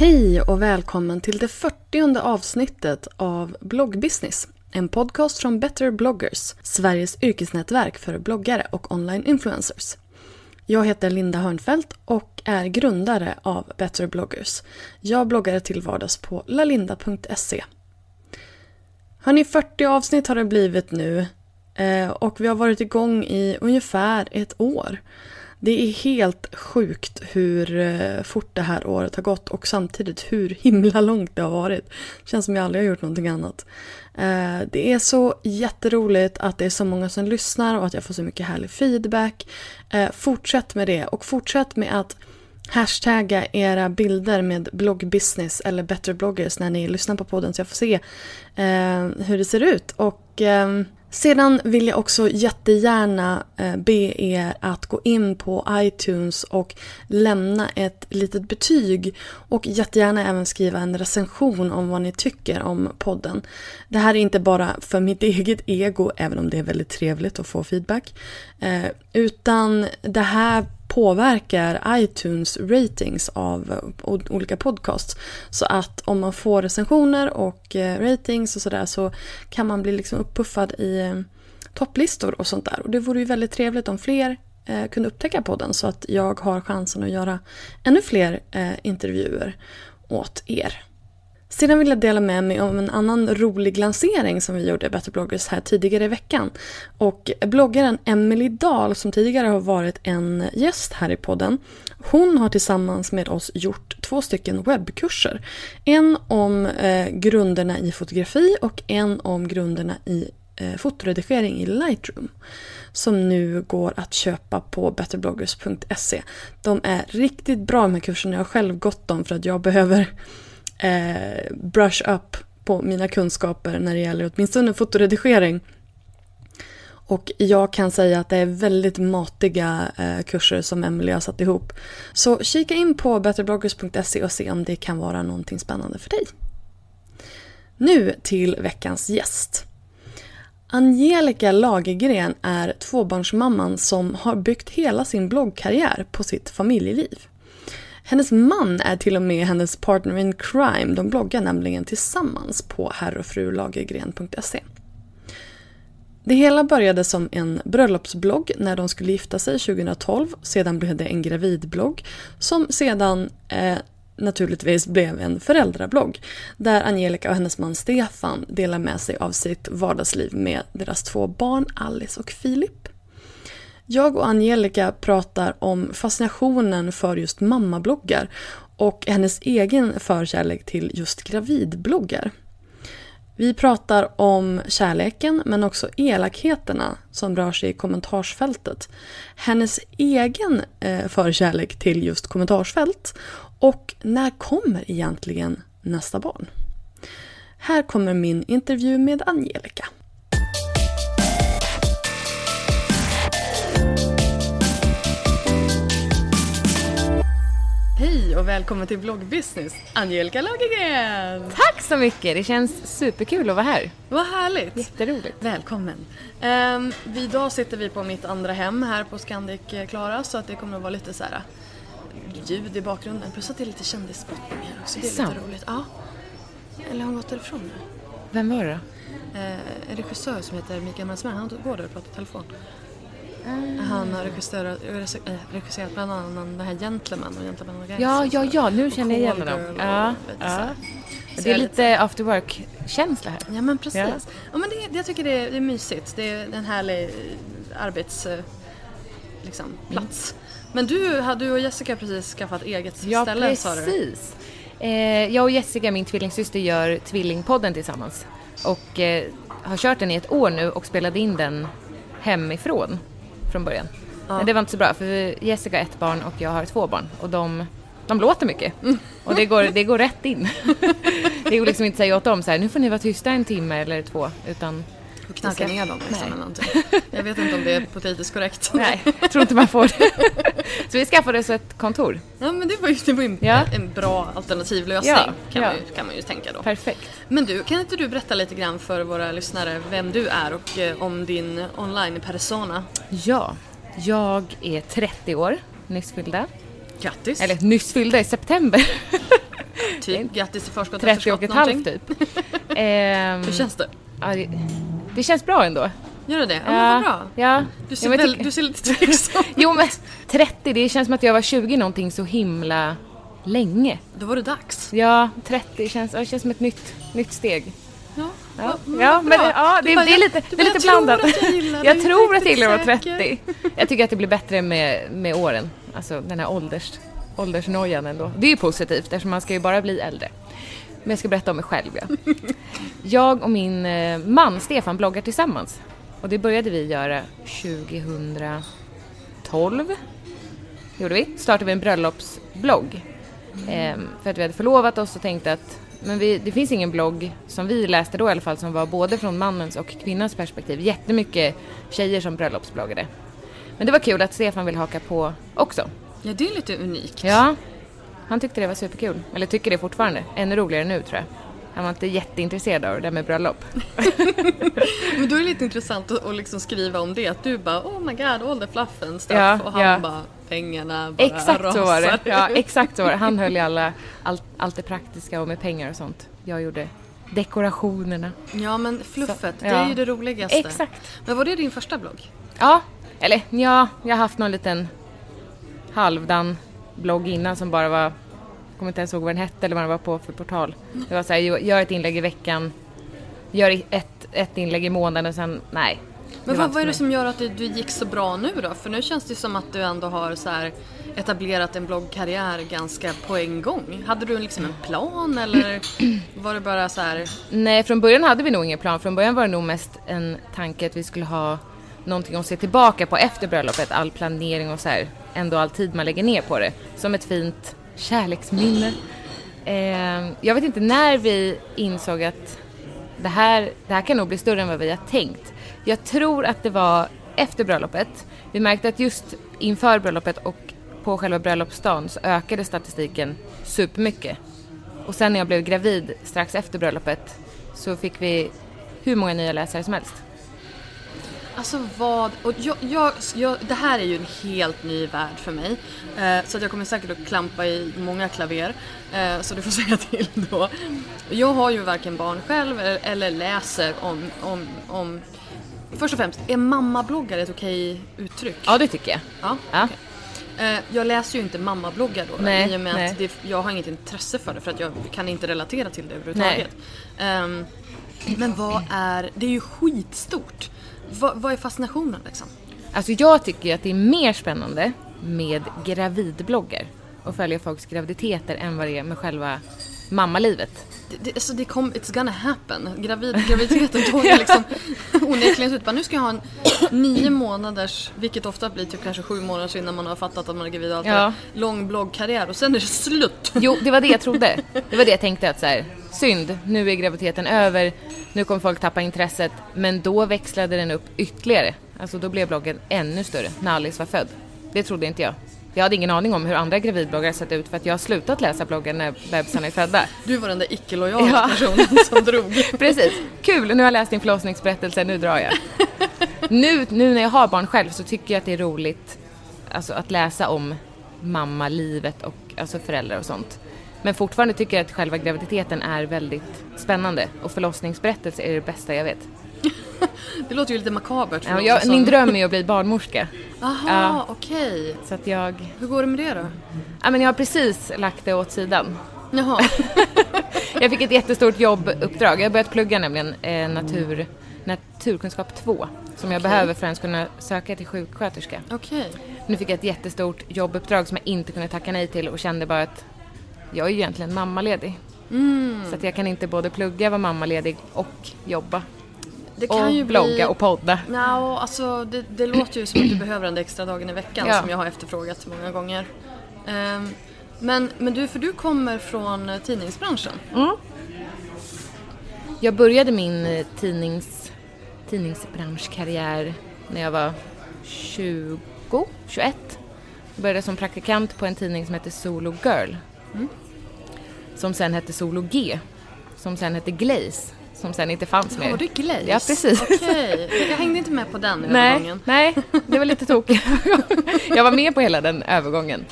Hej och välkommen till det 40 avsnittet av Bloggbusiness. En podcast från Better bloggers, Sveriges yrkesnätverk för bloggare och online-influencers. Jag heter Linda Hörnfeldt och är grundare av Better bloggers. Jag bloggar till vardags på lalinda.se. Hörni, 40 avsnitt har det blivit nu eh, och vi har varit igång i ungefär ett år. Det är helt sjukt hur eh, fort det här året har gått och samtidigt hur himla långt det har varit. Det känns som jag aldrig har gjort någonting annat. Eh, det är så jätteroligt att det är så många som lyssnar och att jag får så mycket härlig feedback. Eh, fortsätt med det och fortsätt med att hashtagga era bilder med bloggbusiness eller better bloggers när ni lyssnar på podden så jag får se hur det ser ut. Och ehm, sedan vill jag också jättegärna eh, be er att gå in på iTunes och lämna ett litet betyg och jättegärna även skriva en recension om vad ni tycker om podden. Det här är inte bara för mitt eget ego, även om det är väldigt trevligt att få feedback, eh, utan det här påverkar iTunes ratings av olika podcasts. Så att om man får recensioner och eh, ratings och sådär så kan man bli liksom uppuffad i eh, topplistor och sånt där. Och det vore ju väldigt trevligt om fler eh, kunde upptäcka podden så att jag har chansen att göra ännu fler eh, intervjuer åt er. Sedan vill jag dela med mig om en annan rolig lansering som vi gjorde i Better bloggers här tidigare i veckan. Och bloggaren Emily Dahl som tidigare har varit en gäst här i podden. Hon har tillsammans med oss gjort två stycken webbkurser. En om eh, grunderna i fotografi och en om grunderna i eh, fotoredigering i Lightroom som nu går att köpa på betterbloggers.se. De är riktigt bra de här kurserna. Jag har själv gått dem för att jag behöver eh, brush up på mina kunskaper när det gäller åtminstone fotoredigering. Och jag kan säga att det är väldigt matiga eh, kurser som Emily har satt ihop. Så kika in på betterbloggers.se och se om det kan vara någonting spännande för dig. Nu till veckans gäst. Angelica Lagergren är tvåbarnsmamman som har byggt hela sin bloggkarriär på sitt familjeliv. Hennes man är till och med hennes partner in crime. De bloggar nämligen tillsammans på herrofrulagergren.se. Det hela började som en bröllopsblogg när de skulle gifta sig 2012. Sedan blev det en gravidblogg som sedan eh, naturligtvis blev en föräldrablogg där Angelica och hennes man Stefan delar med sig av sitt vardagsliv med deras två barn Alice och Filip. Jag och Angelica pratar om fascinationen för just mammabloggar och hennes egen förkärlek till just gravidbloggar. Vi pratar om kärleken men också elakheterna som rör sig i kommentarsfältet. Hennes egen eh, förkärlek till just kommentarsfält och när kommer egentligen nästa barn? Här kommer min intervju med Angelica. Och välkommen till Bloggbusiness, Angelica Lagergren! Tack så mycket! Det känns superkul att vara här. Vad härligt! Jätteroligt. Välkommen! Um, idag sitter vi på mitt andra hem här på Scandic eh, Klara så att det kommer att vara lite så här ljud i bakgrunden plus att det är lite kändisspottning här också. Det är Sant. lite roligt. Ja. Eller har han gått därifrån nu? Vem var det då? Eh, en regissör som heter Mikael Mansberg, han går där och pratar i telefon. Ah. Han har regisserat, äh, regisserat bland annat den här Gentleman och Gentleman och Guys. Ja, ja, ja, nu känner jag igen och Ja, ja. Det är lite after work-känsla här. Ja men precis. Ja. Ja. men det, jag tycker det är, det är mysigt. Det är en härlig eh, arbets... eh, Liksom, plats. Men du, du och Jessica precis skaffat eget Ja, ställe sa du? precis. Eh, jag och Jessica, min tvillingsyster, gör Tvillingpodden tillsammans. Och eh, har kört den i ett år nu och spelade in den hemifrån från början. Men det var inte så bra för Jessica har ett barn och jag har två barn och de, de låter mycket. Och det går, det går rätt in. det går liksom inte att säga åt dem så här, nu får ni vara tysta en timme eller två, utan Och knacka ska- ner dem liksom eller någonting. Jag vet inte om det är politiskt korrekt. nej, jag tror inte man får det. så vi skaffade oss ett kontor. Ja men det var ju, det var ju en, Ja. en bra alternativ lösning Ja, kan, ja. Man ju, kan man ju tänka då. Perfekt. Men du, kan inte du berätta lite grann för våra lyssnare vem du är och eh, om din online-persona? Ja, jag är 30 år, nyss fyllda. Grattis! Eller nyss fyllda i september. typ, grattis i förskott 30 och ett halvt typ. Ehm, Hur känns det? Ja, det, känns bra ändå. Gör det det? Ja, men vad bra. Ja. Du Ja, ser, men jag väl, du ser lite tveksam Jo men 30, det känns som att jag var 20 någonting så himla länge. Då var det dags. Ja, 30 känns, ja, känns som ett nytt, nytt steg. Ja, Ja, vad ja men det, ja, bara, det är lite, det är lite jag tror blandat. att jag gillar jag tror att jag gillar att vara riktigt 30. Jag tycker att det blir bättre med, med åren. Alltså den här ålders, åldersnojan ändå. Det är ju positivt eftersom man ska ju bara bli äldre. Men jag ska berätta om mig själv ja. Jag och min eh, man Stefan bloggar tillsammans. Och det började vi göra 2012. Gjorde vi. Startade vi en bröllopsblogg. Ehm, för att vi hade förlovat oss och tänkte att men vi, det finns ingen blogg, som vi läste då i alla fall, som var både från mannens och kvinnans perspektiv. Jättemycket tjejer som bröllopsbloggade. Men det var kul att Stefan ville haka på också. Ja, det är lite unikt. Ja, han tyckte det var superkul. Eller tycker det fortfarande. Ännu roligare nu tror jag. Han var inte jätteintresserad av det där med bröllop. Men då är det lite intressant att, att liksom skriva om det. Att du bara oh my god, all the fluff and stuff. Ja, och han ja. bara pengarna bara Exakt så var det. rasar. Ja, exakt så var det. Han höll i alla, allt, allt det praktiska och med pengar och sånt. Jag gjorde dekorationerna. Ja, men fluffet, Så, det är ja. ju det roligaste. Exakt. Men var det din första blogg? Ja, eller ja, jag har haft någon liten halvdan blogg innan som bara var, jag kommer inte ens ihåg vad den hette eller vad den var på för portal. Det var så här, gör ett inlägg i veckan, gör ett, ett inlägg i månaden och sen, nej. Men vad, vad är det som gör att det, du gick så bra nu då? För nu känns det som att du ändå har så här etablerat en bloggkarriär ganska på en gång. Hade du liksom en plan eller var det bara så här... Nej, från början hade vi nog ingen plan. Från början var det nog mest en tanke att vi skulle ha någonting att se tillbaka på efter bröllopet. All planering och så här. Ändå all tid man lägger ner på det. Som ett fint kärleksminne. Eh, jag vet inte när vi insåg att det här, det här kan nog bli större än vad vi har tänkt. Jag tror att det var efter bröllopet. Vi märkte att just inför bröllopet och på själva bröllopsdagen så ökade statistiken supermycket. Och sen när jag blev gravid strax efter bröllopet så fick vi hur många nya läsare som helst. Alltså vad... Och jag, jag, jag, det här är ju en helt ny värld för mig. Eh, så att jag kommer säkert att klampa i många klaver. Eh, så du får säga till då. Jag har ju varken barn själv eller, eller läser om, om, om... Först och främst, är mammabloggare ett okej uttryck? Ja, det tycker jag. Ja, Ja. Eh, Jag läser ju inte mammabloggar då, Nej, i och med nej. att det, jag har inget intresse för det för att jag kan inte relatera till det överhuvudtaget. Ehm, men vad är, det är ju skitstort. Vad, vad är fascinationen liksom? Alltså jag tycker ju att det är mer spännande med gravidbloggar och följa folks graviditeter än vad det är med själva mammalivet. Det, alltså det kom, it's gonna happen. Gravid, graviditeten tog ju liksom onekligen ut. Bara, nu ska jag ha en nio månaders, vilket ofta blir typ kanske sju månader innan man har fattat att man är gravid och allt Ja. där, lång bloggkarriär och sen är det slut. Jo, det var det jag trodde. Det var det jag tänkte att så här, synd, nu är graviditeten över, nu kommer folk tappa intresset. Men då växlade den upp ytterligare. Alltså då blev bloggen ännu större när Alice var född. Det trodde inte jag. Jag hade ingen aning om hur andra gravidbloggar sett ut för att jag har slutat läsa bloggen när bebisarna är födda. Du var den där icke-lojala Ja. personen som drog. Precis. Kul, nu har jag läst din förlossningsberättelse, nu drar jag. Nu, nu när jag har barn själv så tycker jag att det är roligt alltså, att läsa om mammalivet och alltså föräldrar och sånt. Men fortfarande tycker jag att själva graviditeten är väldigt spännande och förlossningsberättelse är det bästa jag vet. Det låter ju lite makabert för Ja, jag, som... min dröm är att bli barnmorska. Aha, Ja. okej. Så att jag, Hur går det med det då? ja, men jag har precis lagt det åt sidan. Jaha. Jag fick ett jättestort jobbuppdrag. Jag har börjat plugga nämligen eh, natur, naturkunskap 2 som jag behöver för att ens kunna söka till sjuksköterska. Okej. Nu fick jag ett jättestort jobbuppdrag som jag inte kunde tacka nej till och kände bara att jag är ju egentligen mammaledig. Mm. Så att jag kan inte både plugga, vara mammaledig och jobba. Det kan och ju blogga bli... och podda. Ja, alltså det, det låter ju som att du behöver den extra dagen i veckan Ja. som jag har efterfrågat många gånger. Ehm, men, men du, för du kommer från eh, tidningsbranschen. Jag började min eh, tidnings, tidningsbranschkarriär när jag var 20, 21. Jag började som praktikant på en tidning som hette Solo Girl. Som sen hette Solo G. Som sen hette Glaze. Som sen inte fanns mer. Har du Glaze? Ja, precis. Okej, jag hängde inte med på den Nej, övergången. nej, det var lite tokigt. jag var med på hela den övergången.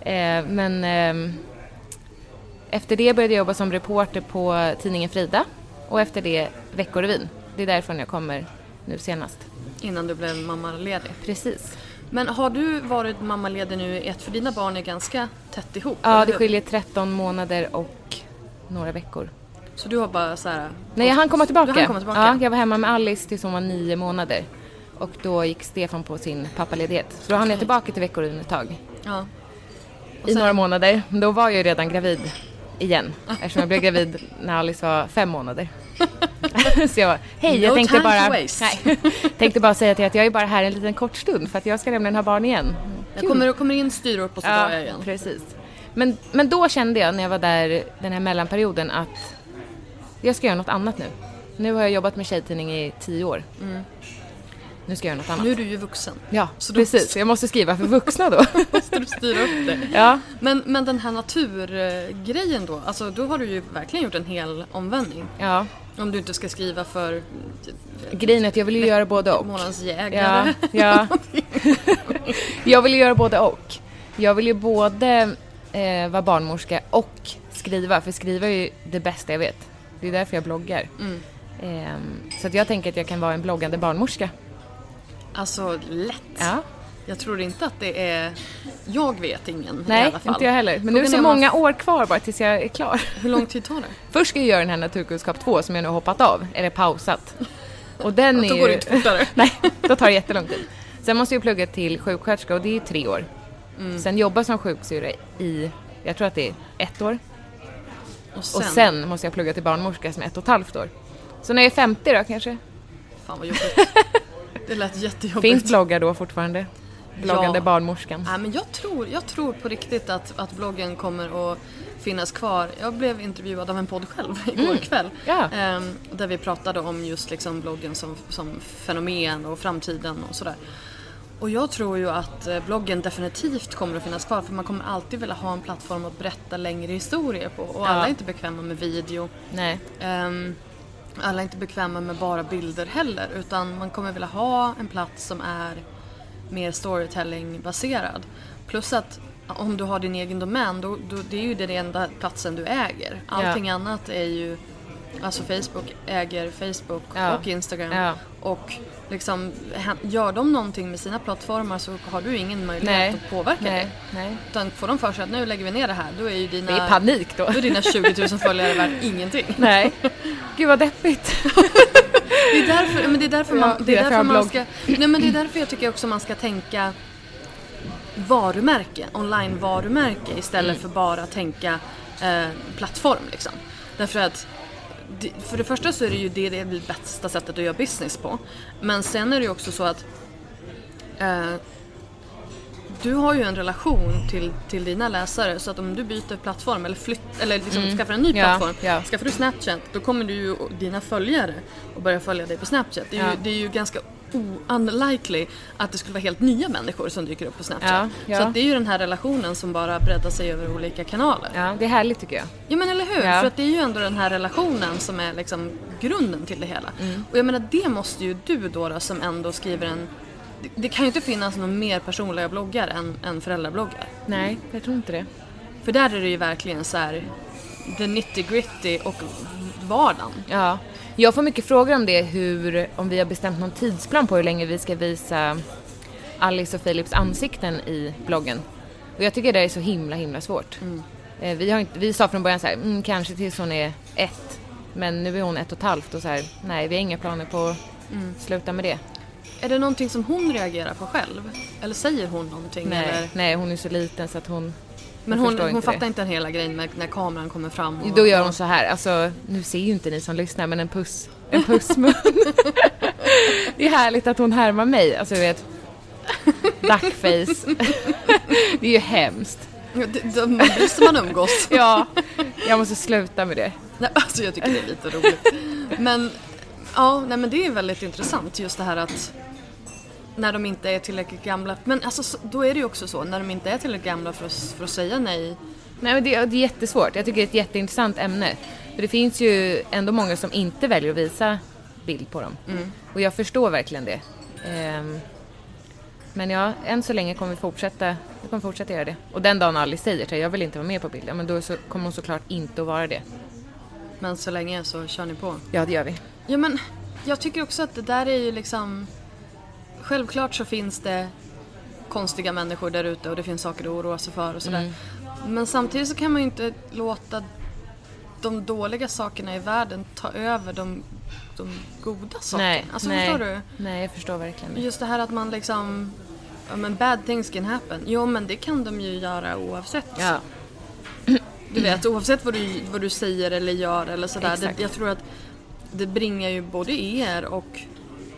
Eh, men ehm, efter det började jag jobba som reporter på tidningen Frida och efter det Veckorevyn. Det är därifrån jag kommer nu senast. Innan du blev mammaledig. Precis. Men har du varit mammaledig nu i ett, för dina barn är ganska tätt ihop? Ja, det skiljer 13 månader och några veckor. Så du har bara så här... Nej, jag hann komma tillbaka. Du hann komma tillbaka? Ja, jag var hemma med Alice tills hon var nio månader. Och då gick Stefan på sin pappaledighet. Så då hann jag tillbaka till Veckorevyn ett tag. Ja. Och I sen- några månader. Då var jag ju redan gravid igen. Eftersom jag blev gravid när Alice var fem månader. så jag hej jag No tänkte time to bara, waste." nej, tänkte bara säga till att jag är bara här en liten kort stund för att jag ska nämligen ha barn igen. Jag kommer, kommer in styråt på sådär Ja, igen. precis. Men, men då kände jag när jag var där den här mellanperioden att jag ska göra något annat nu. Nu har jag jobbat med tjejtidning i tio år. Nu ska jag göra något annat. Nu är du ju vuxen. Ja, Så då- precis. Jag måste skriva för vuxna då. Måste du styra upp det. ja. Men, men den här naturgrejen då, alltså då har du ju verkligen gjort en hel omvändning. ja. Om du inte ska skriva för Grejen är att jag vill ju göra både och. Månadens Ja, jägare. ja. jag vill ju göra både och. Jag vill ju både eh, vara barnmorska och skriva, för skriva är ju det bästa jag vet. Det är därför jag bloggar. Mm. Ehm, så jag tänker att jag kan vara en bloggande barnmorska. Alltså lätt. Ja. Jag tror inte att det är... Jag vet ingen i Nej, alla fall. inte jag heller. Men nu är det så är om man- många år kvar bara tills jag är klar. Hur lång tid tar det? Först ska jag göra den här naturkunskap 2 som jag nu har hoppat av, eller pausat. Och den är Då ju... går det inte fortare. Nej, då tar det jättelång tid. Sen måste jag plugga till sjuksköterska och det är ju tre år. Mm. Sen jobba som sjuksyrra i, jag tror att det är ett år. Och sen, Och sen måste jag plugga till barnmorska som är ett och ett halvt år. Så när jag är 50 då kanske? Fan vad jobbigt. Det lät jättejobbigt. Finns bloggar då fortfarande? Bloggande Ja. barnmorskan. Nej, men jag, tror, jag tror på riktigt att, att bloggen kommer att finnas kvar. Jag blev intervjuad av en podd själv igår kväll. Mm. Ja. Ehm, där vi pratade om just liksom bloggen som, som fenomen och framtiden och sådär. Och jag tror ju att eh, bloggen definitivt kommer att finnas kvar för man kommer alltid vilja ha en plattform att berätta längre historier på. Och alla Ja. är inte bekväma med video. Nej. Ehm, alla är inte bekväma med bara bilder heller utan man kommer vilja ha en plats som är mer storytelling-baserad. Plus att om du har din egen domän, då, då, det är ju den enda platsen du äger. Allting annat är ju, alltså Facebook äger Facebook Ja. och Instagram. Ja. Och liksom, gör de någonting med sina plattformar så har du ingen möjlighet Nej. att påverka Nej. det. Nej. Utan får de för sig att nu lägger vi ner det här, då är ju dina, Det är panik då. då är dina 20 000 följare värt ingenting. Nej. Gud vad deppigt. Det är därför, men det är därför, Ja, man, det är därför man ska... Nej men det är därför jag tycker också man ska tänka varumärke, online-varumärke istället Mm. för bara tänka eh, plattform liksom. Därför att för det första så är det ju det, det det bästa sättet att göra business på. Men sen är det ju också så att eh, du har ju en relation till, till dina läsare så att om du byter plattform eller, flytt, eller liksom skaffar en ny Mm. Ja, plattform. ja. Skaffar du Snapchat då kommer du ju, dina följare att börja följa dig på Snapchat. Det är, Ja. ju, det är ju ganska unlikely att det skulle vara helt nya människor som dyker upp på Snapchat. Ja, ja. Så det är ju den här relationen som bara breddar sig över olika kanaler. Ja, det är härligt tycker jag. Ja men eller hur? Ja. För att det är ju ändå den här relationen som är liksom grunden till det hela. Mm. Och jag menar det måste ju du då som ändå skriver en... Det, det kan ju inte finnas någon mer personliga bloggar än, än föräldrabloggar. Nej, jag tror inte det. För där är det ju verkligen så här the nitty gritty och vardagen. Ja. Jag får mycket frågor om det, hur, om vi har bestämt någon tidsplan på hur länge vi ska visa Alice och Philips ansikten i bloggen. Och jag tycker det är så himla, himla svårt. Eh, Vi, har inte, vi sa från början så här, mm, kanske tills hon är ett. Men nu är hon ett och ett halvt och så här, nej vi har inga planer på att sluta med det. Är det någonting som hon reagerar på själv? Eller säger hon någonting? Nej, Eller? nej, hon är så liten så att hon Men hon hon, inte fattar det. inte hela grejen med när kameran kommer fram? Och, Då gör hon så här, alltså nu ser ju inte ni som lyssnar men en puss, en pussmun. det är härligt att hon härmar mig, alltså du vet duckface. det är ju hemskt. Ja, det- de blir som man umgås. Ja, jag måste sluta med det. Nej, alltså jag tycker det är lite roligt. Men, ja, nej, men det är väldigt intressant just det här att när de inte är tillräckligt gamla. Men alltså, så- då är det ju också så, när de inte är tillräckligt gamla för att, för att säga nej. Nej men det, det är jättesvårt, jag tycker det är ett jätteintressant ämne. För det finns ju ändå många som inte väljer att visa bild på dem. Och jag förstår verkligen det. Ehm, men ja, än så länge kommer vi fortsätta, vi kommer fortsätta göra det. Och den dagen Alice säger till jag vill inte vara med på bilden, men då så, kommer hon såklart inte att vara det. Men så länge så kör ni på. Ja, det gör vi. Ja men jag tycker också att det där är ju liksom Självklart så finns det konstiga människor där ute och det finns saker att oroa sig för och sådär. Mm. Men samtidigt så kan man ju inte låta de dåliga sakerna i världen ta över de, de goda sakerna. Nej, alltså nej, förstår du? nej, jag förstår verkligen. Just det här att man liksom Ja men bad things can happen. Jo men det kan de ju göra oavsett. Ja, Du vet oavsett vad du, vad du säger eller gör eller sådär. Exakt. Det, jag tror att det bringar ju både er och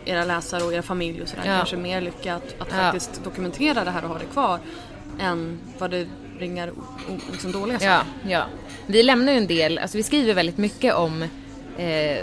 era läsare och er familj och sådär Ja. kanske mer lycka att, att Ja. faktiskt dokumentera det här och ha det kvar än vad det o, liksom dåliga ja, saker. ja. Vi lämnar ju en del, alltså vi skriver väldigt mycket om eh,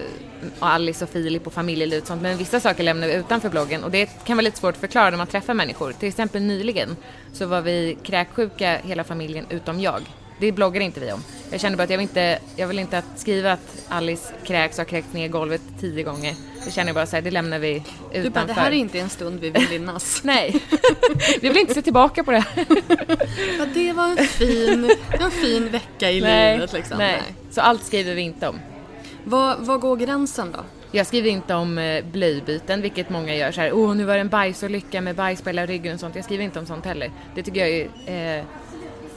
Alice och Filip och familjelivet och sånt, men vissa saker lämnar vi utanför bloggen och det kan vara lite svårt att förklara när man träffar människor. Till exempel nyligen så var vi kräksjuka hela familjen utom jag. Det bloggar inte vi om. Jag kände bara att jag vill inte, jag vill inte att skriva att Alice kräks och har kräkt ner golvet tio gånger. Det känner jag bara så här, det lämnar vi utanför. Du bara, det här är inte en stund vi vill minnas. Nej, vi vill inte se tillbaka på det här. ja, det var en fin, var en fin vecka i livet liksom. nej. Så allt skriver vi inte om. Vad, vad går gränsen då? Jag skriver inte om eh, blöjbyten, vilket många gör så här. Åh, nu var det en bajsolycka med bajs på hela ryggen och sånt. Jag skriver inte om sånt heller. Det tycker jag är eh,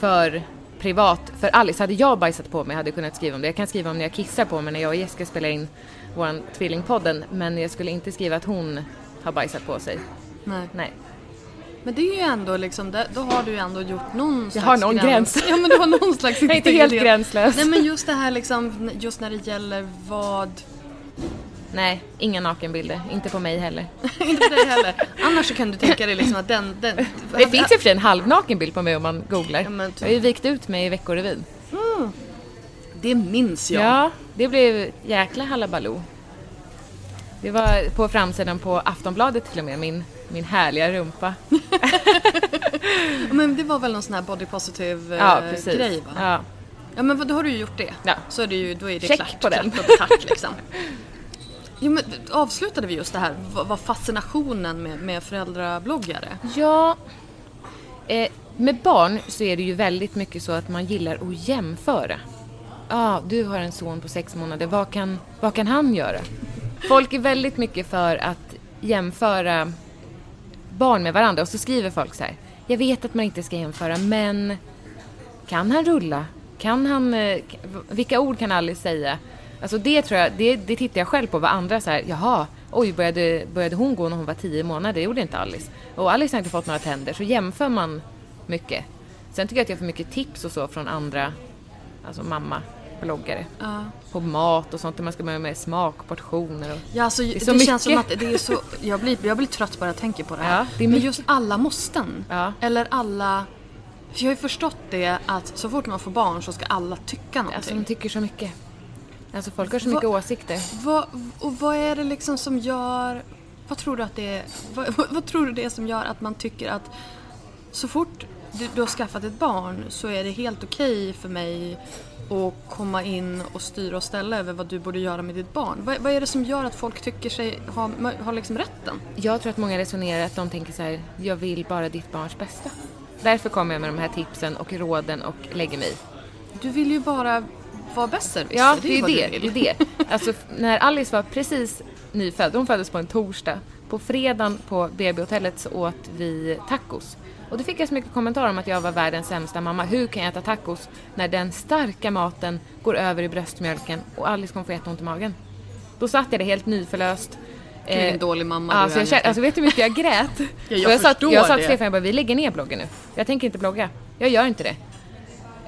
för privat. För Alice, hade jag bajsat på mig hade jag kunnat skriva om det. Jag kan skriva om när jag kissar på mig när jag och Jessica spelar in våran tvillingpodden. Men jag skulle inte skriva att hon har bajsat på sig. Nej. Nej. Men det är ju ändå liksom, då har du ju ändå gjort någon slags har någon gräns. Ja men du har någon slags Jag är inte helt gränslös. Nej men just det här liksom, just när det gäller vad, Nej, inga nakenbilder. Inte på mig heller. inte det heller. Annars så kan du tänka dig liksom att den, den Det finns och för sig en halvnaken bild på mig om man googlar. Ja, men typ. Jag har ju vikt ut mig i Veckorevyn. Det minns jag. Ja, det blev jäkla halabaloo. Det var på framsidan på Aftonbladet till och med, min, min härliga rumpa. Men det var väl någon sån här body positive eh, Ja, precis. grej va? Ja. Ja men då har du ju gjort det. Ja. Så är det ju, då är det Check klart. på den. Klart och tack liksom. Jo men avslutade vi just det här, vad fascinationen med, med föräldrabloggare? ja. Eh, med barn så är det ju väldigt mycket så att man gillar att jämföra. Ja, ah, du har en son på sex månader, vad kan, vad kan han göra? Folk är väldigt mycket för att jämföra barn med varandra och så skriver folk så här. Jag vet att man inte ska jämföra men kan han rulla? Kan han, eh, vilka ord kan Alice säga? Alltså det tror jag, det, det tittar jag själv på vad andra så här, jaha, oj började, började hon gå när hon var tio månader? Det gjorde inte Alice. Och Alice har inte fått några tänder, så jämför man mycket. Sen tycker jag att jag får mycket tips och så från andra, alltså mamma-bloggare. Ja. På mat och sånt, där man ska börja med smakportioner och... Ja, alltså, det, så känns som att det är så, jag blir, jag blir trött bara jag tänker på det här. Ja, det är Men just alla måsten. Ja. Eller alla, för jag har ju förstått det att så fort man får barn så ska alla tycka någonting. Alltså de tycker så mycket. Alltså folk har så Va- mycket åsikter. vad, och vad är det liksom som gör, vad tror du att det är, vad, vad, tror du det är som gör att man tycker att så fort du, du har skaffat ett barn så är det helt okej för mig att komma in och styra och ställa över vad du borde göra med ditt barn. Vad, vad är det som gör att folk tycker sig ha, ha liksom rätten? Jag tror att många resonerar att de tänker så här, jag vill bara ditt barns bästa. Därför kommer jag med de här tipsen och råden och lägger mig. Du vill ju bara vara besserwisser. Ja, det är vad det. du det, är det. Alltså, när Alice var precis nyfödd, hon föddes på en torsdag. På fredagen på BB-hotellet så åt vi tacos. Och då fick jag så mycket kommentarer om att jag var världens sämsta mamma. Hur kan jag äta tacos när den starka maten går över i bröstmjölken och Alice kommer få jätteont i magen? Då satt jag där helt nyförlöst. Gud, vilken dålig mamma alltså, du är, jag, Annika. alltså vet du hur mycket jag grät? Ja, jag Och jag, sa, förstår jag sa till. Stefan, jag bara, vi lägger ner bloggen nu. Jag tänker inte blogga. Jag gör inte det.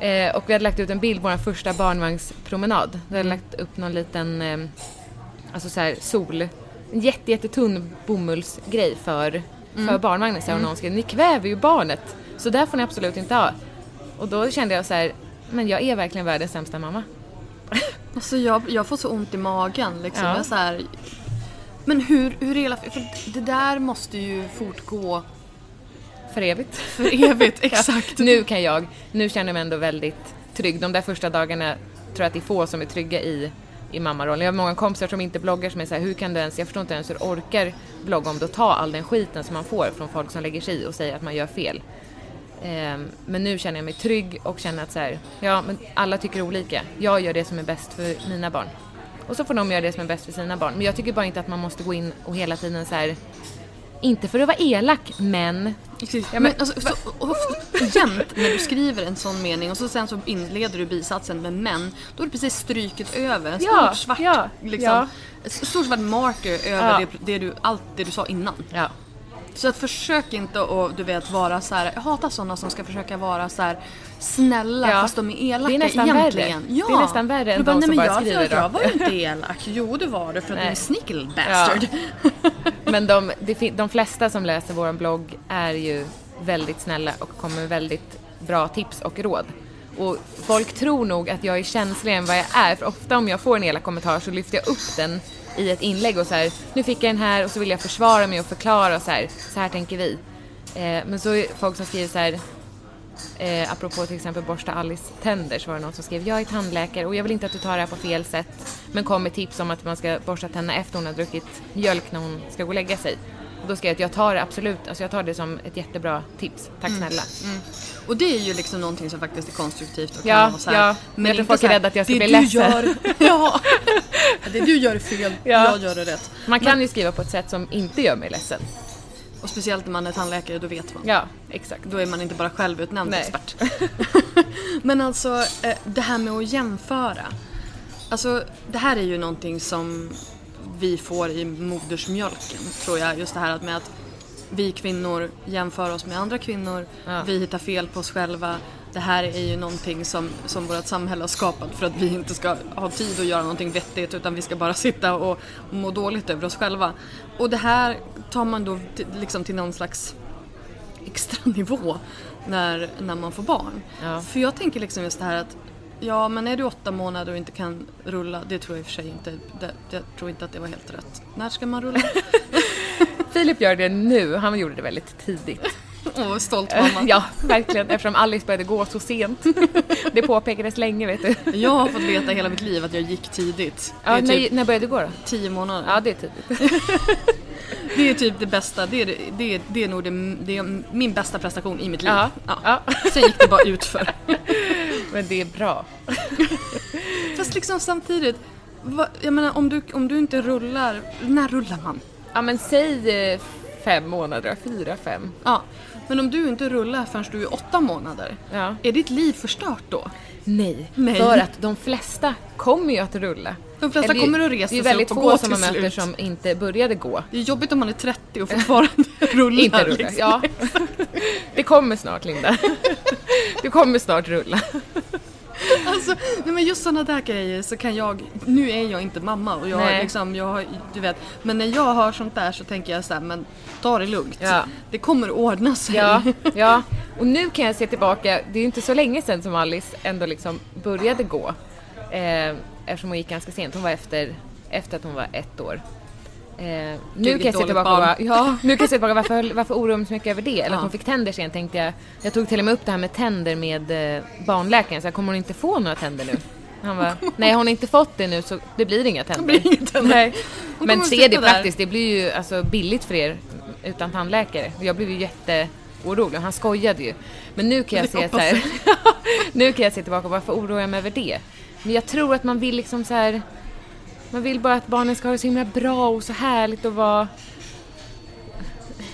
Eh, och vi hade lagt ut en bild på vår första barnvagnspromenad. Vi hade lagt upp någon liten, eh, alltså så här sol, en jätte, jättetunn bomullsgrej för, för barnvagnen. Så här, och någon skrev, ni kväver ju barnet. Så där får ni absolut inte ha. Och då kände jag så här, men jag är verkligen världens sämsta mamma. Alltså jag, jag får så ont i magen liksom. Ja. Jag så här, men hur, hur hela, för det där måste ju fortgå För evigt. för evigt. Exakt. Nu kan jag, nu känner jag mig ändå väldigt trygg. De där första dagarna tror jag att det är få som är trygga i, i mammarollen. Jag har många kompisar som inte bloggar som är såhär, hur kan du ens, jag förstår inte ens hur du orkar blogga om du tar all den skiten som man får från folk som lägger sig i och säger att man gör fel. Ehm, men nu känner jag mig trygg och känner att så här, ja men alla tycker olika. Jag gör det som är bäst för mina barn. Och så får de göra det som är bäst för sina barn. Men jag tycker bara inte att man måste gå in och hela tiden så här. Inte för att vara elak, men Precis. Ja, men, men- alltså, så, och, och, jämt när du skriver en sån mening och så sen så inleder du bisatsen med men, då är det precis stryket över. En stor Ja, svart, ja, liksom, ja. stor svart marker över det, det du, allt det du sa innan. Ja. Så att försök inte att du vet vara så här. jag hatar sådana som ska försöka vara så här snälla Ja. fast de är elaka Det är nästan egentligen. värre. Ja. Det är nästan värre än Du bara, de som men bara jag, skriver jag, jag var ju inte elak. Jo det var det för att du är little bastard. Men de, de flesta som läser vår blogg är ju väldigt snälla och kommer med väldigt bra tips och råd. Och folk tror nog att jag är känsligare än vad jag är, för ofta om jag får en elak kommentar så lyfter jag upp den i ett inlägg och så här, nu fick jag den här och så vill jag försvara mig och förklara och så här, så här tänker vi. Eh, men så är folk som skriver så här, Eh, apropå till exempel borsta Alice tänder så var det någon som skrev Jag är tandläkare och jag vill inte att du tar det här på fel sätt men kom med tips om att man ska borsta tänderna efter hon har druckit mjölk när hon ska gå och lägga sig. Och då skrev jag att jag tar det absolut, alltså jag tar det som ett jättebra tips. Tack snälla. Och det är ju liksom någonting som faktiskt är konstruktivt och kan Ja, vara så här, ja. Jag tror folk är rädda att jag ska bli du ledsen." Gör, ja, det du gör är fel, Ja. jag gör det rätt. Man kan ju skriva på ett sätt som inte gör mig ledsen. Och speciellt när man är tandläkare, då vet man. Ja, exakt. Då är man inte bara självutnämnd Nej. expert. Men alltså, eh, det här med att jämföra. Alltså, det här är ju någonting som vi får i modersmjölken, tror jag. Just det här med att vi kvinnor jämför oss med andra kvinnor, Ja. vi hittar fel på oss själva. Det här är ju någonting som, som vårt samhälle har skapat för att vi inte ska ha tid att göra någonting vettigt utan vi ska bara sitta och må dåligt över oss själva. Och det här tar man då till, liksom till någon slags extra nivå när, när man får barn. Ja. För jag tänker liksom just det här att Ja men är du åtta månader och inte kan rulla, det tror jag i och för sig inte, det, jag tror inte att det var helt rätt. När ska man rulla? Filip gör det nu, han gjorde det väldigt tidigt. Åh, stolt mamma. Ja, verkligen, eftersom Alice började gå så sent. Det påpekades länge vet du. Jag har fått veta hela mitt liv att jag gick tidigt. Ja, är när, typ när började du gå då? tio månader. Ja, det är tidigt. Det är typ det bästa, det är, det, det är, det är nog det, det är min bästa prestation i mitt liv. Ja, Ja. ja. Sen gick det bara utför. Men det är bra. Fast liksom samtidigt, vad, jag menar om du, om du inte rullar, när rullar man? Ja men säg eh, fem månader, fyra, fem. Ja, men om du inte rullar förrän du är åtta månader, Ja. är ditt liv förstört då? Nej. Nej. för att de flesta kommer ju att rulla. De flesta Eller, kommer att resa Det är sig väldigt upp och få gå som man till möter slut. som inte började gå. Det är jobbigt om man är 30 och fortfarande rullar. Inte rulla. liksom. Ja. Det kommer snart Linda. Du kommer snart rulla. Alltså, nej men just sådana där grejer så kan jag, nu är jag inte mamma och jag Nej. liksom, jag du vet, men när jag hör sånt där så tänker jag så här, men ta det lugnt. Ja. Det kommer att ordna sig. Ja, ja. Och nu kan jag se tillbaka, det är ju inte så länge sedan som Alice ändå liksom började gå. Eh, eftersom hon gick ganska sent, hon var efter, efter att hon var ett år. Eh, nu kan jag se tillbaka bara, ja, nu kan jag se tillbaka varför, varför oroar jag mig så mycket över det? Eller Ja. att hon fick tänder sent tänkte jag. Jag tog till och med upp det här med tänder med eh, barnläkaren så jag kommer hon inte få några tänder nu? Han bara, nej har hon inte fått det nu så det blir inga tänder. blir inga tänder. Nej. Men se det där. praktiskt, det blir ju alltså billigt för er utan tandläkare. Jag blev ju jätteorolig och han skojade ju. Men nu kan jag Det se så här, nu kan jag se tillbaka varför oroar jag mig över det? Men jag tror att man vill liksom så här man vill bara att barnen ska ha det så himla bra och så härligt att vara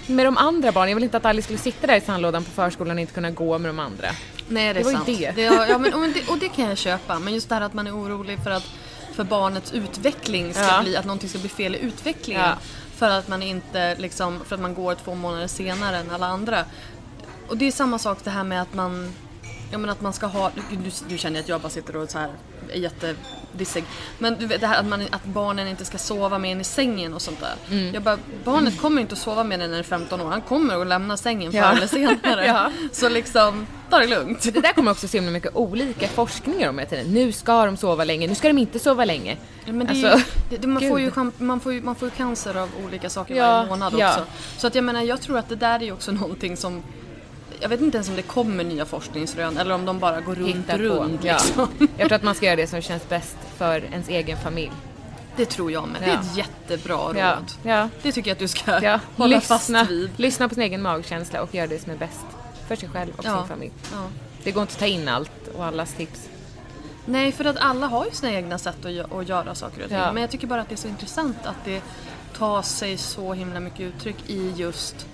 med de andra barnen. Jag vill inte att Alice skulle sitta där i sandlådan på förskolan och inte kunna gå med de andra. Nej, det är Det ju sant. det. ja, men, och, det. Och det kan jag köpa. Men just det här att man är orolig för att för barnets utveckling ska Ja. bli, att någonting ska bli fel i utvecklingen. Ja. För att man inte liksom, för att man går två månader senare än alla andra. Och det är samma sak det här med att man, ja men att man ska ha, du, du känner att jag bara sitter och så här är jättedissig. Men du vet det här att, man, att barnen inte ska sova med en i sängen och sånt där. Mm. Jag bara, barnet kommer inte att sova med den när den är 15 år. Han kommer att lämna sängen förr Ja. eller senare. Ja. Så liksom, ta det lugnt. Det där kommer också så himla mycket olika forskningar om hela tiden. Nu ska de sova länge, nu ska de inte sova länge. Ja, Men det, är Alltså, ju- det, det, man, får ju, gud. cham- man, får ju, man får ju cancer av olika saker varje månad också. Så att jag menar, jag tror att det där är ju också någonting som jag vet inte ens om det kommer nya forskningsrön eller om de bara går runt, Hitta på. runt Ja. liksom. Jag tror att man ska göra det som känns bäst för ens egen familj. Det tror jag med. Det är Ja. ett jättebra råd. Ja, ja, Det tycker jag att du ska ja. hålla Lyssna, fast vid. lyssna på sin egen magkänsla och göra det som är bäst för sig själv och Ja. sin familj. Ja. Det går inte att ta in allt och allas tips. Nej, för att alla har ju sina egna sätt att, att göra saker och ting. Ja. Men jag tycker bara att det är så intressant att det tar sig så himla mycket uttryck i just,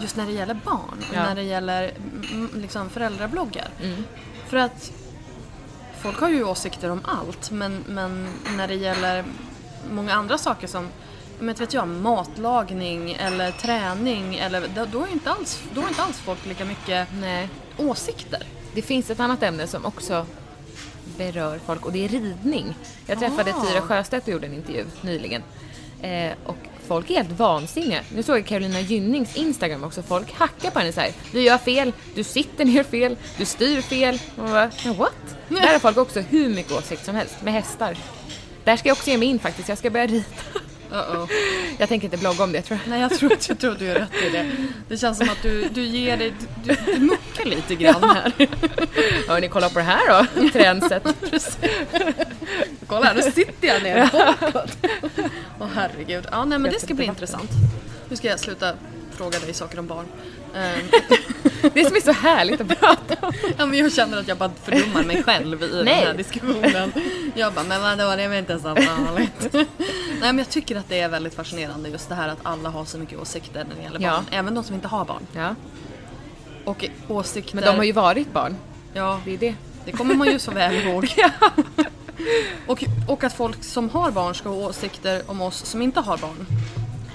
just när det gäller barn och Ja. när det gäller mm, liksom föräldrabloggar. Mm. För att folk har ju åsikter om allt men, men när det gäller många andra saker som men vet jag, matlagning eller träning eller, då, är inte alls, då har inte alls folk lika mycket Nej. åsikter. Det finns ett annat ämne som också berör folk och det är ridning. Jag träffade Ah. Tyra Sjöstedt och gjorde en intervju nyligen. Eh, och folk är helt vansinniga. Nu såg jag Carolina Gynnings Instagram också. Folk hackar på henne så här. Du gör fel, du sitter ner fel, du styr fel. Och man bara, "Ja, what? Där har folk också hur mycket åsikt som helst med hästar. Där ska jag också ge mig in faktiskt. Jag ska börja rita rida. Uh-oh. Jag tänker inte blogga om det tror jag. Nej jag tror, jag tror du är rätt i det. Det känns som att du, du ger dig, du, du muckar lite grann här. Hörni, kolla på det här då, trendset. Kolla här, nu sitter jag ner bakåt. Åh herregud. Ja nej men det ska bli intressant. Nu ska jag sluta fråga dig saker om barn. Ehm, Det som är så härligt att prata om. ja men jag känner att jag bara fördummar mig själv i den Nej. här diskussionen. Jag bara, men vadå det är väl inte så vanligt. nej men jag tycker att det är väldigt fascinerande just det här att alla har så mycket åsikter när det gäller Ja. barn. Även de som inte har barn. Ja, Och åsikter. men de har ju varit barn. Ja, Det är det. Det kommer man ju så väl ihåg. och, och att folk som har barn ska ha åsikter om oss som inte har barn.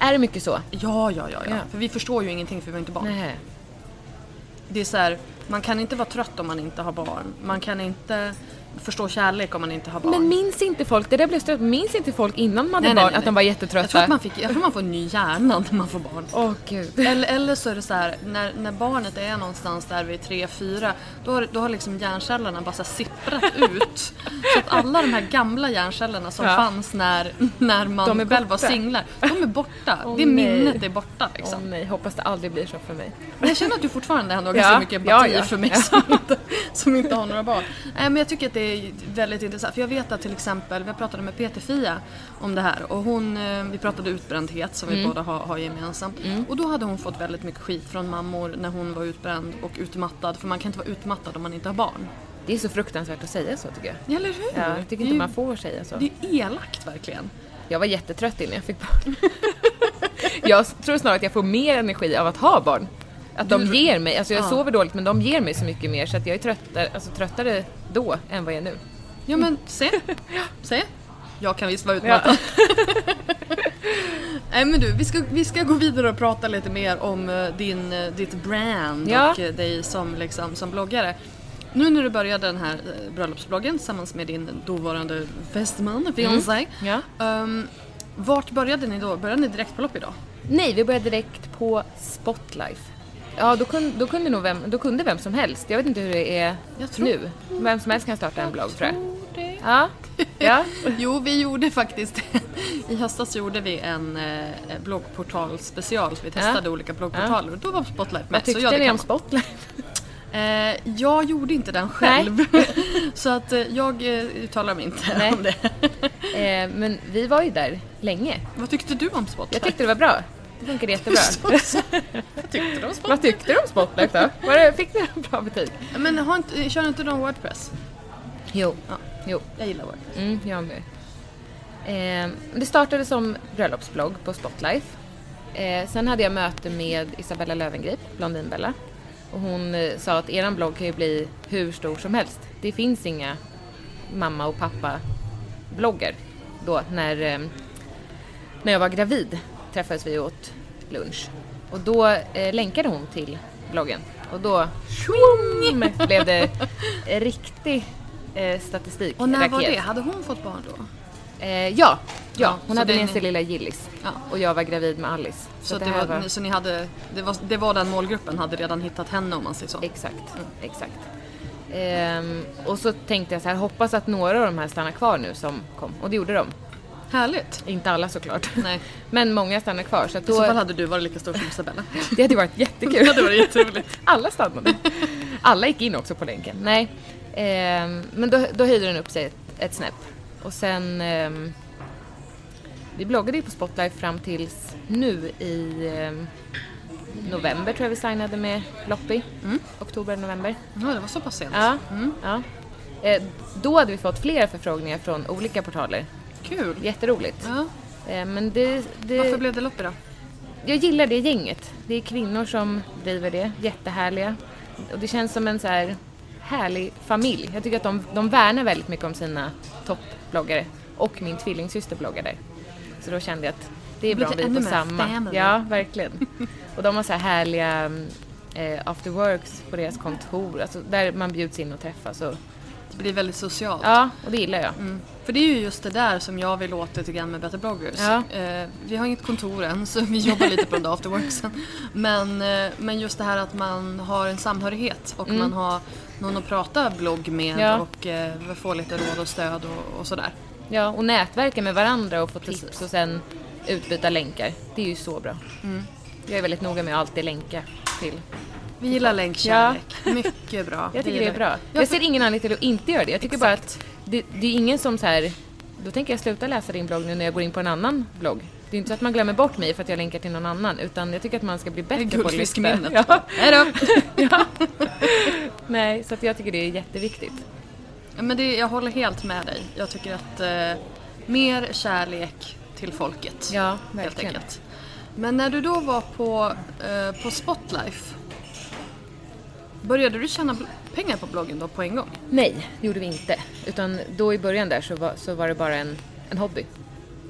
Är det mycket så? Ja, ja, ja, ja. För vi förstår ju ingenting för vi har inte barn. Nej. Det är så här, man kan inte vara trött om man inte har barn. Man kan inte förstå kärlek om man inte har barn. Men minns inte folk, det där blev stört, minns inte folk innan de hade Nej, nej, barn nej, att de nej. var jag, tror jättetrötta? att man fick, jag tror man får en ny hjärna när man får barn. Åh gud. Eller, eller så är det så här, när, när barnet är någonstans där vid 3-4 då, har- då har liksom hjärncellerna bara så sipprat ut. Så att alla de här gamla hjärncellerna som Ja. fanns när, när man De är själv var borta. singlar, de är borta. Åh, det nej. minnet är borta Åh liksom. nej, hoppas det aldrig blir så för mig. Men jag känner att du fortfarande ändå har Ja, ganska mycket empati ja, ja. för mig som, inte, som inte har några barn. Nej, men jag tycker att det är väldigt intressant. För jag vet att till exempel, vi pratade med Peter-Fia om det här och hon, eh, vi pratade utbrändhet som vi Mm. båda har, har gemensamt. Och då hade hon fått väldigt mycket skit från mammor när hon var utbränd och utmattad. För man kan inte vara utmattad om man inte har barn. Det är så fruktansvärt att säga så tycker jag. Eller hur? Ja, jag tycker Det inte ju- man får säga så. Det är elakt verkligen. Jag var jättetrött innan jag fick barn. jag tror snarare att jag får mer energi av att ha barn. Att de Du- ger mig, alltså jag Ja. sover dåligt men de ger mig så mycket mer så att jag är tröttare, alltså tröttare då än vad jag är nu. Ja men se. Se. Jag kan visst vara utmattad. Nej men du, vi ska, vi ska gå vidare och prata lite mer om eh, din, eh, ditt brand Ja. och eh, dig som, liksom, som bloggare. Nu när du började den här bröllopsbloggen tillsammans med din dåvarande fästman, fiancé. Ja. Um, vart började ni då? Började ni direkt på lopp idag? Nej, vi började direkt på Spotlife. Ja, då kunde, då kunde nog vem, då kunde vem som helst. Jag vet inte hur det är Jag tror- nu. Vem som helst kan starta en blogg tror jag. det. Ja. ja. jo, vi gjorde faktiskt I höstas gjorde vi en eh, bloggportal special. Vi testade ja. olika bloggportaler och då var Spotlight med. Vad tyckte så ni om Spotlight? Eh, jag gjorde inte den själv. så att eh, jag eh, uttalar mig inte Nej. om det. Eh, men vi var ju där länge. Vad tyckte du om Spotlight? Jag tyckte det var bra. Det funkade jättebra. Vad tyckte du om Spotlight? Vad tyckte du om Spotlight då? Var det, fick du en bra betyg? Men har inte, kör inte de Wordpress? Jo. Ja. jo. Jag gillar Wordpress. Mm, jag med. Eh, det startade som bröllopsblogg på Spotlife. Eh, sen hade jag möte med Isabella Lövengrip, Blondinbella. Och hon eh, sa att eran blogg kan ju bli hur stor som helst. Det finns inga mamma och pappa bloggar. Då när, eh, när jag var gravid träffades vi åt lunch. Och då eh, länkade hon till bloggen. Och då swing, blev det riktig eh, statistik. Och när var det? Hade hon fått barn då? Eh, ja, ja, hon hade med sig lilla Gillis. Ja. Och jag var gravid med Alice. Så, så det, var, var... så ni hade, det var, det var den målgruppen, hade redan hittat henne om man säger så? Exakt, mm. exakt. Ehm, och så tänkte jag så här, hoppas att några av de här stannar kvar nu som kom. Och det gjorde de. Härligt. Inte alla såklart. Nej. Men många stannar kvar. Så att då... I så fall hade du varit lika stor som Isabella. det hade varit jättekul. det hade varit jätteroligt. alla stannade. Alla gick in också på länken. Nej. Ehm, men då, då höjde den upp sig ett, ett snäpp. Och sen... Eh, vi bloggade ju på Spotlife fram tills nu i eh, november tror jag vi signade med Loppi. Mm. Oktober, november. Ja, det var så pass sent. Ja. Mm. ja. Eh, då hade vi fått flera förfrågningar från olika portaler. Kul. Jätteroligt. Ja. Eh, men det, det... Varför blev det Loppi då? Jag gillar det gänget. Det är kvinnor som driver det. Jättehärliga. Och det känns som en så här härlig familj. Jag tycker att de, de värnar väldigt mycket om sina toppbloggare. Och min tvillingsyster bloggar där. Så då kände jag att det är bra om vi är på samma. Family. Ja, verkligen. och de har så här härliga eh, afterworks på deras kontor, alltså där man bjuds in och träffas. Och... Det blir väldigt socialt. Ja, och det gillar jag. Mm. För det är ju just det där som jag vill åt lite grann med Better bloggers. Ja. Eh, vi har inget kontor än så vi jobbar lite på de där afterworksen. Men, eh, men just det här att man har en samhörighet och mm. man har någon att prata blogg med ja. och eh, få lite råd och stöd och, och, sådär. Ja, och nätverka med varandra och få Precis. tips och sen utbyta länkar. Det är ju så bra. Mm. Jag är väldigt noga med att alltid länka till vi gillar länkkärlek. Ja. Mycket bra. Jag tycker det, är bra. Jag ser ingen anledning till att inte göra det. Jag tycker Exakt. bara att det, det, är ingen som så här, då tänker jag sluta läsa din blogg nu när jag går in på en annan blogg. Det är inte så att man glömmer bort mig för att jag länkar till någon annan utan jag tycker att man ska bli bättre på att lyssna. Ja. Hejdå! ja. Nej, så att jag tycker det är jätteviktigt. Men det, jag håller helt med dig. Jag tycker att eh, mer kärlek till folket. Ja, verkligen. Men när du då var på, eh, på Spotlife Började du tjäna pengar på bloggen då på en gång? Nej, det gjorde vi inte. Utan då i början där så var, så var det bara en, en hobby.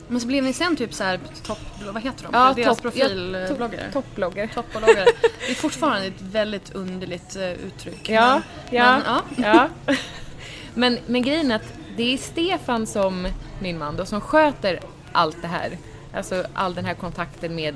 Men så blev ni sen typ såhär topp, vad heter de? Ja, Deras profilbloggare? Ja, toppbloggare. Toppbloggare. det är fortfarande ett väldigt underligt uh, uttryck. Ja, men, ja, men, ja. ja. men, men grejen är att det är Stefan som, min man då, som sköter allt det här. Alltså all den här kontakten med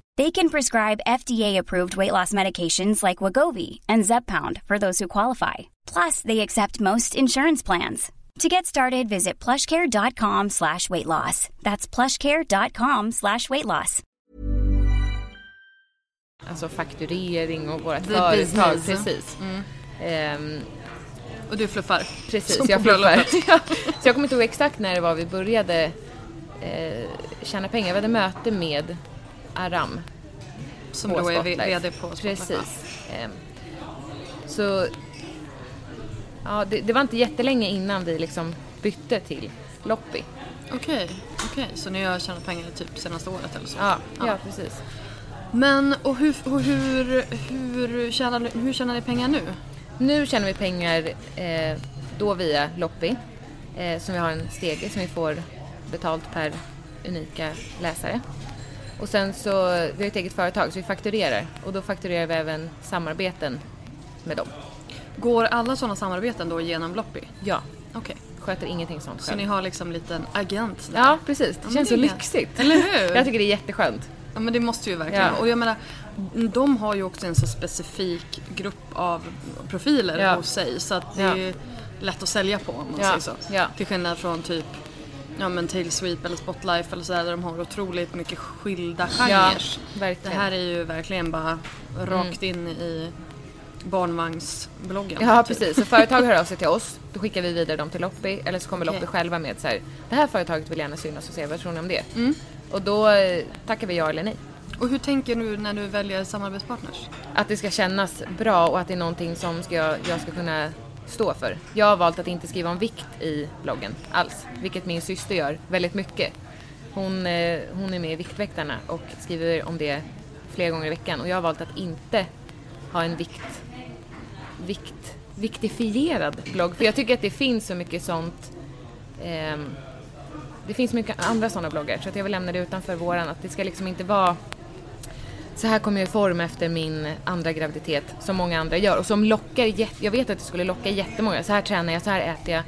They can prescribe FDA-approved weight loss medications like Wagovi and Zepbound for those who qualify. Plus, they accept most insurance plans. To get started, visit plushcare.com slash weight loss. That's plushcare.com slash weight loss. Alltså fakturering och vårt The företag. business. Precis. Ehm, Och du fluffar. Precis, Som jag fluffar. Så jag kommer inte ihåg exakt när det var vi började eh, tjäna pengar. Vi hade möte med Aram. Som då är Spotlife. VD på Spotlife. Precis. Ehm, så ja, det, det var inte jättelänge innan vi liksom bytte till Loppi. Okej, okej. Så ni har tjänat pengar typ senaste året eller så? Ja, ja. precis. Men och hur, och hur, hur, tjänar, hur tjänar ni pengar nu? Nu tjänar vi pengar eh, då via Loppi. Eh, som vi har en stege som vi får betalt per unika läsare. Och sen så, vi har ett eget företag så vi fakturerar och då fakturerar vi även samarbeten med dem. Går alla sådana samarbeten då genom Loppi? Ja, Okej. sköter ingenting sånt Så själv. ni har liksom en liten agent där? Ja, precis. Det Ja, känns det så lyxigt. Eller hur? Jag tycker det är jätteskönt. Ja men det måste ju verkligen Ja. Och jag menar, de har ju också en så specifik grupp av profiler Ja. hos sig så att det är lätt att sälja på om man Ja. säger så. Till skillnad från typ ja, men Tailsweep eller Spotlife eller sådär där de har otroligt mycket skilda Ja, genrer. det verkligen. här är ju verkligen bara rakt in i barnvagnsbloggen. Ja, typ. precis. Så företag hör av sig till oss, då skickar vi vidare dem till Loppi eller så kommer Okej. Loppi själva med så här, det här företaget vill gärna synas och se vad tror ni om det? Mm. Och då eh, tackar vi ja eller nej. Och hur tänker du när du väljer samarbetspartners? Att det ska kännas bra och att det är någonting som ska, jag ska kunna stå för. Jag har valt att inte skriva om vikt i bloggen alls, vilket min syster gör väldigt mycket. Hon, eh, hon är med i Viktväktarna och skriver om det flera gånger i veckan och jag har valt att inte ha en vikt, vikt, viktifierad blogg. För jag tycker att det finns så mycket sånt eh, det finns mycket andra sådana bloggar så att jag vill lämna det utanför våran. Att det ska liksom inte vara så här kommer jag i form efter min andra graviditet som många andra gör och som lockar jätte, jag vet att det skulle locka jättemånga. Så här tränar jag, så här äter jag.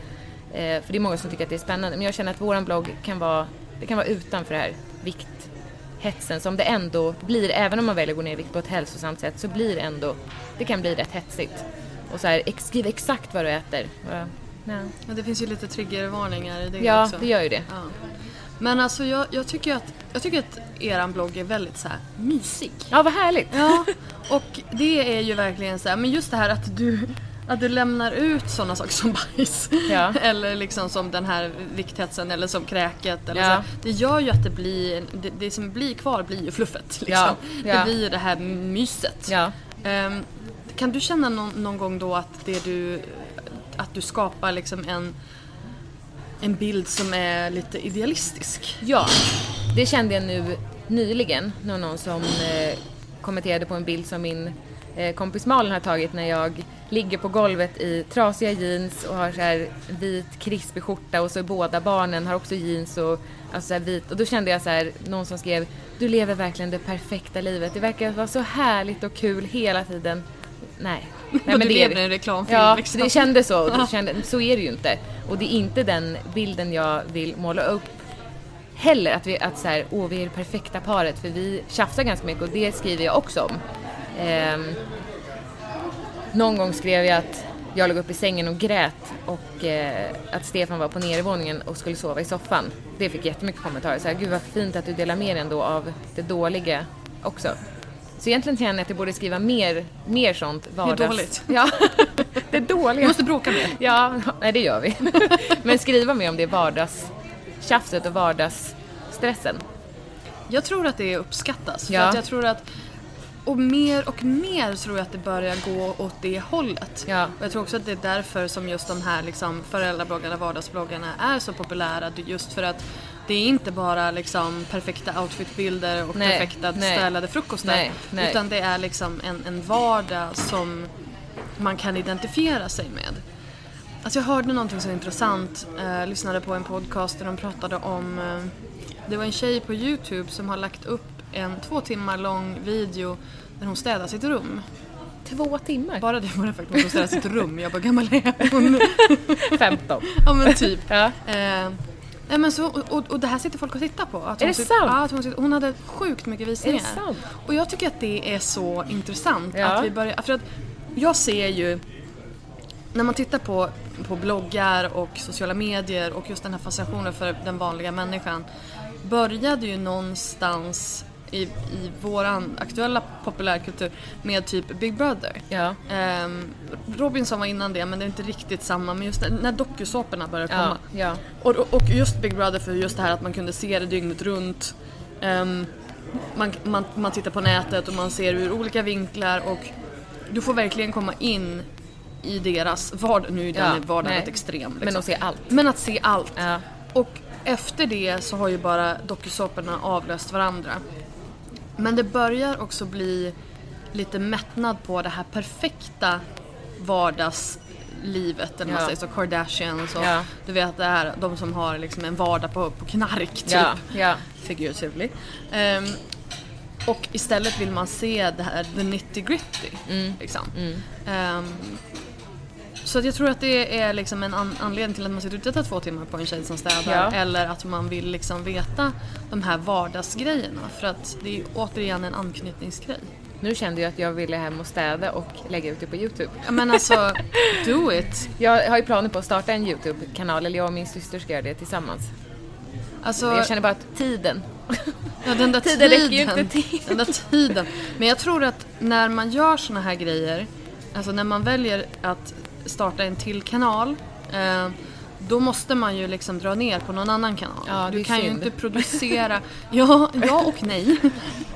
Eh, för det är många som tycker att det är spännande. Men jag känner att våran blogg kan vara, det kan vara utanför det här vikthetsen som det ändå blir. Även om man väljer att gå ner i vikt på ett hälsosamt sätt så blir det ändå, det kan bli rätt hetsigt. Och så här, skriv exakt vad du äter. Ja, ja. Ja, det finns ju lite triggervarningar i det Ja, också. det gör ju det. Ja. Men alltså jag, jag, tycker att, jag tycker att eran blogg är väldigt så här mysig. Ja, vad härligt. Ja, och det är ju verkligen så här, men just det här att du, att du lämnar ut sådana saker som bajs. Ja. eller liksom som den här vikthetsen eller som kräket. Eller Ja. så här. Det gör ju att det blir, det, det som blir kvar blir ju fluffet. Liksom. Ja, ja. Det blir ju det här myset. Ehm, kan du känna någon, någon gång då att det du, att du skapar liksom en, en bild som är lite idealistisk? Ja, det kände jag nu nyligen. När någon som eh, kommenterade på en bild som min eh, kompis Malin har tagit när jag ligger på golvet i trasiga jeans och har så här vit krispig skjorta och så är båda barnen har också jeans och alltså så här vit. Och då kände jag så här, någon som skrev Du lever verkligen det perfekta livet. Det verkar vara så härligt och kul hela tiden. Nej. Nej du det är- en reklamfilm Ja, liksom. det kändes så. Och då kände, så är det ju inte. Och det är inte den bilden jag vill måla upp heller. Att vi, att så här, åh vi är det perfekta paret. För vi tjafsar ganska mycket och det skriver jag också om. Ehm, någon gång skrev jag att jag låg upp i sängen och grät och eh, att Stefan var på nedervåningen och skulle sova i soffan. Det fick jättemycket kommentarer. Så här, Gud vad fint att du delar med dig ändå av det dåliga också. Så egentligen känner jag att jag borde skriva mer, mer sånt vardags... dåligt. Ja, det är dåliga. Vi måste bråka mer. Ja, nej det gör vi. Men skriva mer om det vardagstjafset och vardagsstressen. Jag tror att det uppskattas. För Ja. att jag tror att och mer och mer tror jag att det börjar gå åt det hållet. Ja. Och jag tror också att det är därför som just de här liksom föräldrabloggarna, vardagsbloggarna är så populära. Just för att det är inte bara liksom perfekta outfitbilder och Nej, perfekta nej. städade frukostar. Nej, nej. Utan det är liksom en, en vardag som man kan identifiera sig med. Alltså jag hörde någonting så intressant, eh, lyssnade på en podcast där de pratade om, eh, det var en tjej på Youtube som har lagt upp en två timmar lång video där hon städar sitt rum. Två timmar? Bara det var det faktiskt, hon städar sitt rum. Jag bara, gammal är hon? 15. ja men typ. Ja. Eh, Ja, men så, och, och det här sitter folk och tittar på. Att Är det sitter- sant? Ja, att hon, sitter, hon hade sjukt mycket visningar. Är det sant? Och jag tycker att det är så intressant Ja. att vi börjar, för att jag ser ju när man tittar på, på bloggar och sociala medier och just den här fascinationen för den vanliga människan började ju någonstans i, i våran aktuella populärkultur med typ Big Brother. Ja. Ehm, Robinson var innan det men det är inte riktigt samma men just när, när dokusåporna började komma. Ja, ja. Och, och just Big Brother för just det här att man kunde se det dygnet runt. Ehm, man, man, man tittar på nätet och man ser ur olika vinklar och du får verkligen komma in i deras vardag. Nu är den Ja, vardagen nej. extrem. Liksom. Men att se allt. Men att se allt. Ja. Och efter det så har ju bara dokusåporna avlöst varandra. Men det börjar också bli lite mättnad på det här perfekta vardagslivet. Eller man Ja. säger så, Kardashians och Ja. du vet det här, de som har liksom en vardag på, på knark typ. Ja, ja. Figuratively. Ehm, och istället vill man se det här, the nitty gritty. Mm. Liksom. Ehm, så jag tror att det är liksom en an- anledning till att man sitter och tittar två timmar på en tjej som städar. Ja. Eller att man vill liksom veta de här vardagsgrejerna. För att det är återigen en anknytningsgrej. Nu kände jag att jag ville hem och städa och lägga ut det på Youtube. Men alltså, do it! Jag har ju planer på att starta en Youtube-kanal, eller jag och min syster ska göra det tillsammans. Alltså, Jag känner bara att tiden... Ja, den där Tiden tiden. räcker ju inte till. Den där tiden. Men jag tror att när man gör såna här grejer, alltså när man väljer att starta en till kanal, eh, då måste man ju liksom dra ner på någon annan kanal. Ja, du kan ju synd. inte producera... Ja, ja och nej.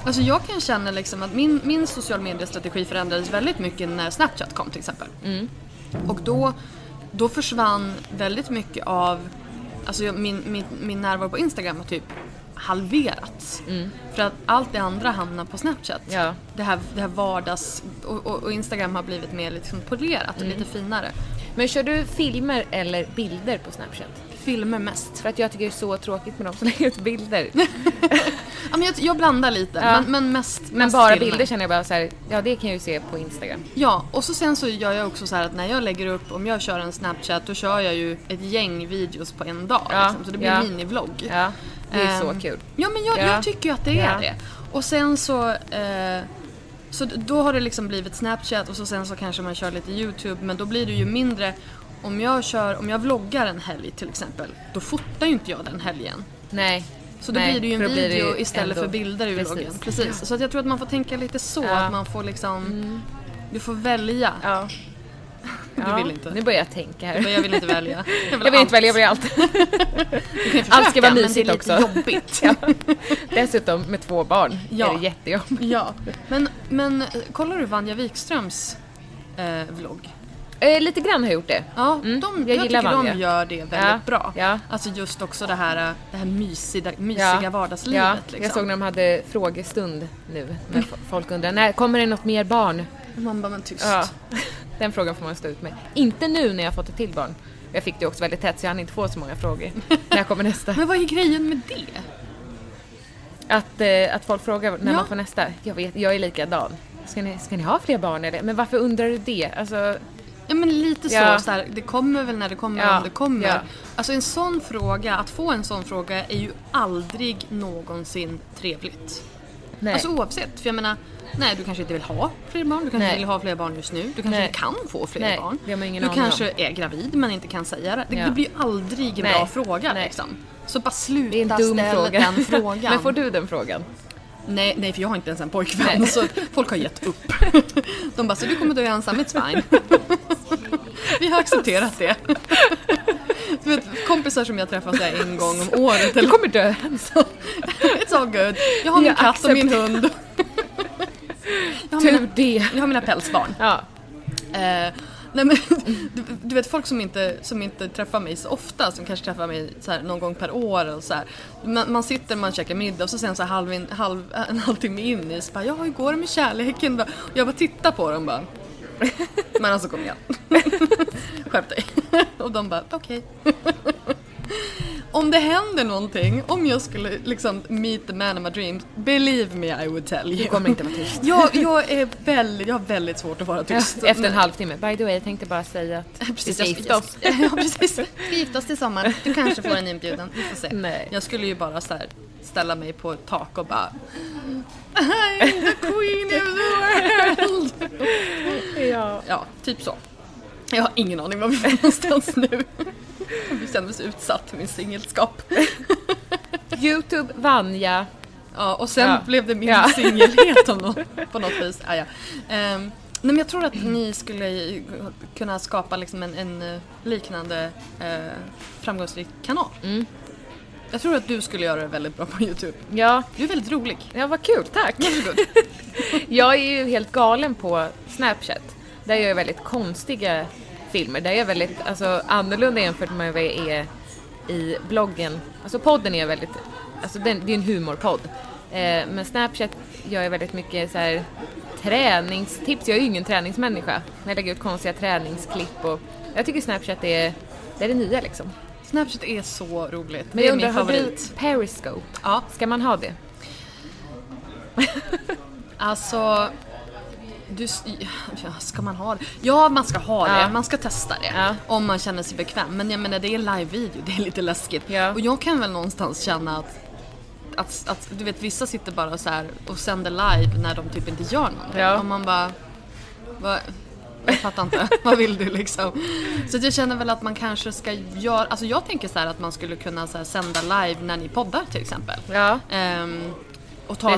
Alltså jag kan känna liksom att min, min social mediestrategi förändrades väldigt mycket när Snapchat kom till exempel. Mm. Och då, då försvann väldigt mycket av, alltså min, min, min närvaro på Instagram har typ halverats. För att allt det andra hamnar på Snapchat. Mm. Ja. Det, här, det här vardags... Och, och, och Instagram har blivit mer liksom polerat och Mm. lite finare. Men kör du filmer eller bilder på Snapchat? Filmer mest. För att jag tycker det är så tråkigt med de som lägger ut bilder. Ja, men jag, jag blandar lite, Ja. men, men mest Men mest bara filmer. bilder känner jag bara så här, ja det kan jag ju se på Instagram. Ja, och så sen så gör jag också så att när jag lägger upp, om jag kör en Snapchat, då kör jag ju ett gäng videos på en dag. Ja, Liksom, så det blir ja. en minivlogg. Ja, det är så Ehm, kul. Ja men jag, Ja. jag tycker ju att det är Ja. det. Och sen så, eh, så då har det liksom blivit Snapchat och så sen så kanske man kör lite YouTube men då blir det ju mindre om jag kör, om jag vloggar en helg till exempel, då fotar ju inte jag den helgen. Nej. Så då Nej, blir det ju en video ju istället ändå- för bilder i Precis. vloggen. Precis. Så att jag tror att man får tänka lite så, Ja. Mm. att man får liksom, du får välja. Ja. Du Ja, vill inte. Nu börjar jag tänka här. Men jag vill inte välja. Jag vill inte välja, jag vill allt. Du ju Allt ska vara försöka, men det är mysigt lite också. jobbigt. ja. Dessutom med två barn Ja. är det jättejobbigt. Ja, men, men kollar du Vanja Wikströms eh, vlogg? Eh, lite grann har jag gjort det. Ja, Mm, de, jag jag, gillar tycker Vanja. de gör det väldigt Ja, bra. ja. Alltså just också det här, eh, det här mysiga, mysiga vardagslivet. ja. Liksom. Jag såg när de hade frågestund nu. När folk undrar, när kommer det något mer barn? Och Man bara, men tyst. Ja. Den frågan får man stå ut med. Inte nu när jag har fått ett till barn. Jag fick det också väldigt tätt så jag hann inte få så många frågor. när kommer nästa? Men vad är grejen med det? Att, eh, att folk frågar när Ja. man får nästa. Jag vet, jag är likadan. Ska ni, ska ni ha fler barn eller? Men varför undrar du det? Alltså, Ja men lite Ja. så, så här, det kommer väl när det kommer Ja, om det kommer. ja. Alltså en sån fråga, att få en sån fråga är ju aldrig någonsin trevligt. nej. Alltså oavsett, för jag menar, nej du kanske inte vill ha fler barn, du kanske Nej. vill ha fler barn just nu, du kanske Nej. kan få fler Nej, barn. du aning om. kanske är gravid men inte kan säga det. Det, Ja. det blir aldrig en Nej. bra fråga liksom. Så bara sluta det är en dum fråga. den frågan. Men får du den frågan? nej, nej, för jag har inte ens en pojkvän Nej. så folk har gett upp. De bara, så du kommer dö ensam, it's fine. Vi har accepterat det. Du vet, kompisar som jag träffar så här en gång om året. Du Eller, kommer dö ensam. it's all good. Jag har min har katt och min hund. Jag har, mina, Tur det. jag har mina pälsbarn. Ja. Eh, nej men, du, du vet folk som inte, som inte träffar mig så ofta, som kanske träffar mig så här, någon gång per år och så. Man, man sitter, man käkar middag och så sen så halv, in- halv, en halvtimme in i så bara, ja hur går det med kärleken? Och jag bara tittar på dem bara. Men alltså kom igen. Skärp dig. Och de bara, okej. Om det händer någonting, om jag skulle liksom meet the man of my dreams, believe me I would tell you. Du kommer inte vara tyst. Jag, jag, är väldigt, jag har väldigt svårt att vara tyst. Efter en halvtimme. By the way, jag tänkte bara säga att vi ska gifta oss. Ja, precis. Vi gifter oss till sommaren. Du kanske får en inbjudan. Vi får se. Nej. Jag skulle ju bara så här ställa mig på ett tak och bara I'm the queen of the world. Ja. Ja, typ så. Jag har ingen aning var vi är någonstans nu. Jag känner mig så utsatt i min singelskap. Youtube, Vanja. Ja, och sen Ja. blev det min Ja. singelhet om något, på något vis. Ah, ja. Ehm, nej, men jag tror att ni skulle kunna skapa liksom en, en eh, liknande eh, framgångsrik kanal. Mm. Jag tror att du skulle göra det väldigt bra på Youtube. Ja, Du är väldigt rolig. ja vad kul, tack. jag är ju helt galen på Snapchat. Där gör jag väldigt konstiga filmer. Där är väldigt alltså, annorlunda jämfört med vad jag är i bloggen. Alltså podden är väldigt, alltså den, det är en humorpodd. Eh, men Snapchat gör jag väldigt mycket så här träningstips. Jag är ju ingen träningsmänniska. Men jag lägger ut konstiga träningsklipp och jag tycker Snapchat är, det är det nya liksom. Snapchat är så roligt. Men det är min favorit. Periscope? Ja, Ska man ha det? alltså... Du, ja, ska man ha det? Ja, man ska ha det. Ja. Man ska testa det. Ja. Om man känner sig bekväm. Men jag menar, det är live-video. Det är lite läskigt. Och jag kan väl någonstans känna att, att, att du vet, vissa sitter bara så här och sänder live när de typ inte gör någonting. Ja. Och man bara... Va? Jag fattar inte. Vad vill du liksom? Så jag känner väl att man kanske ska göra... Alltså jag tänker så här att man skulle kunna så här sända live när ni poddar till exempel. Ja. Ehm, och ta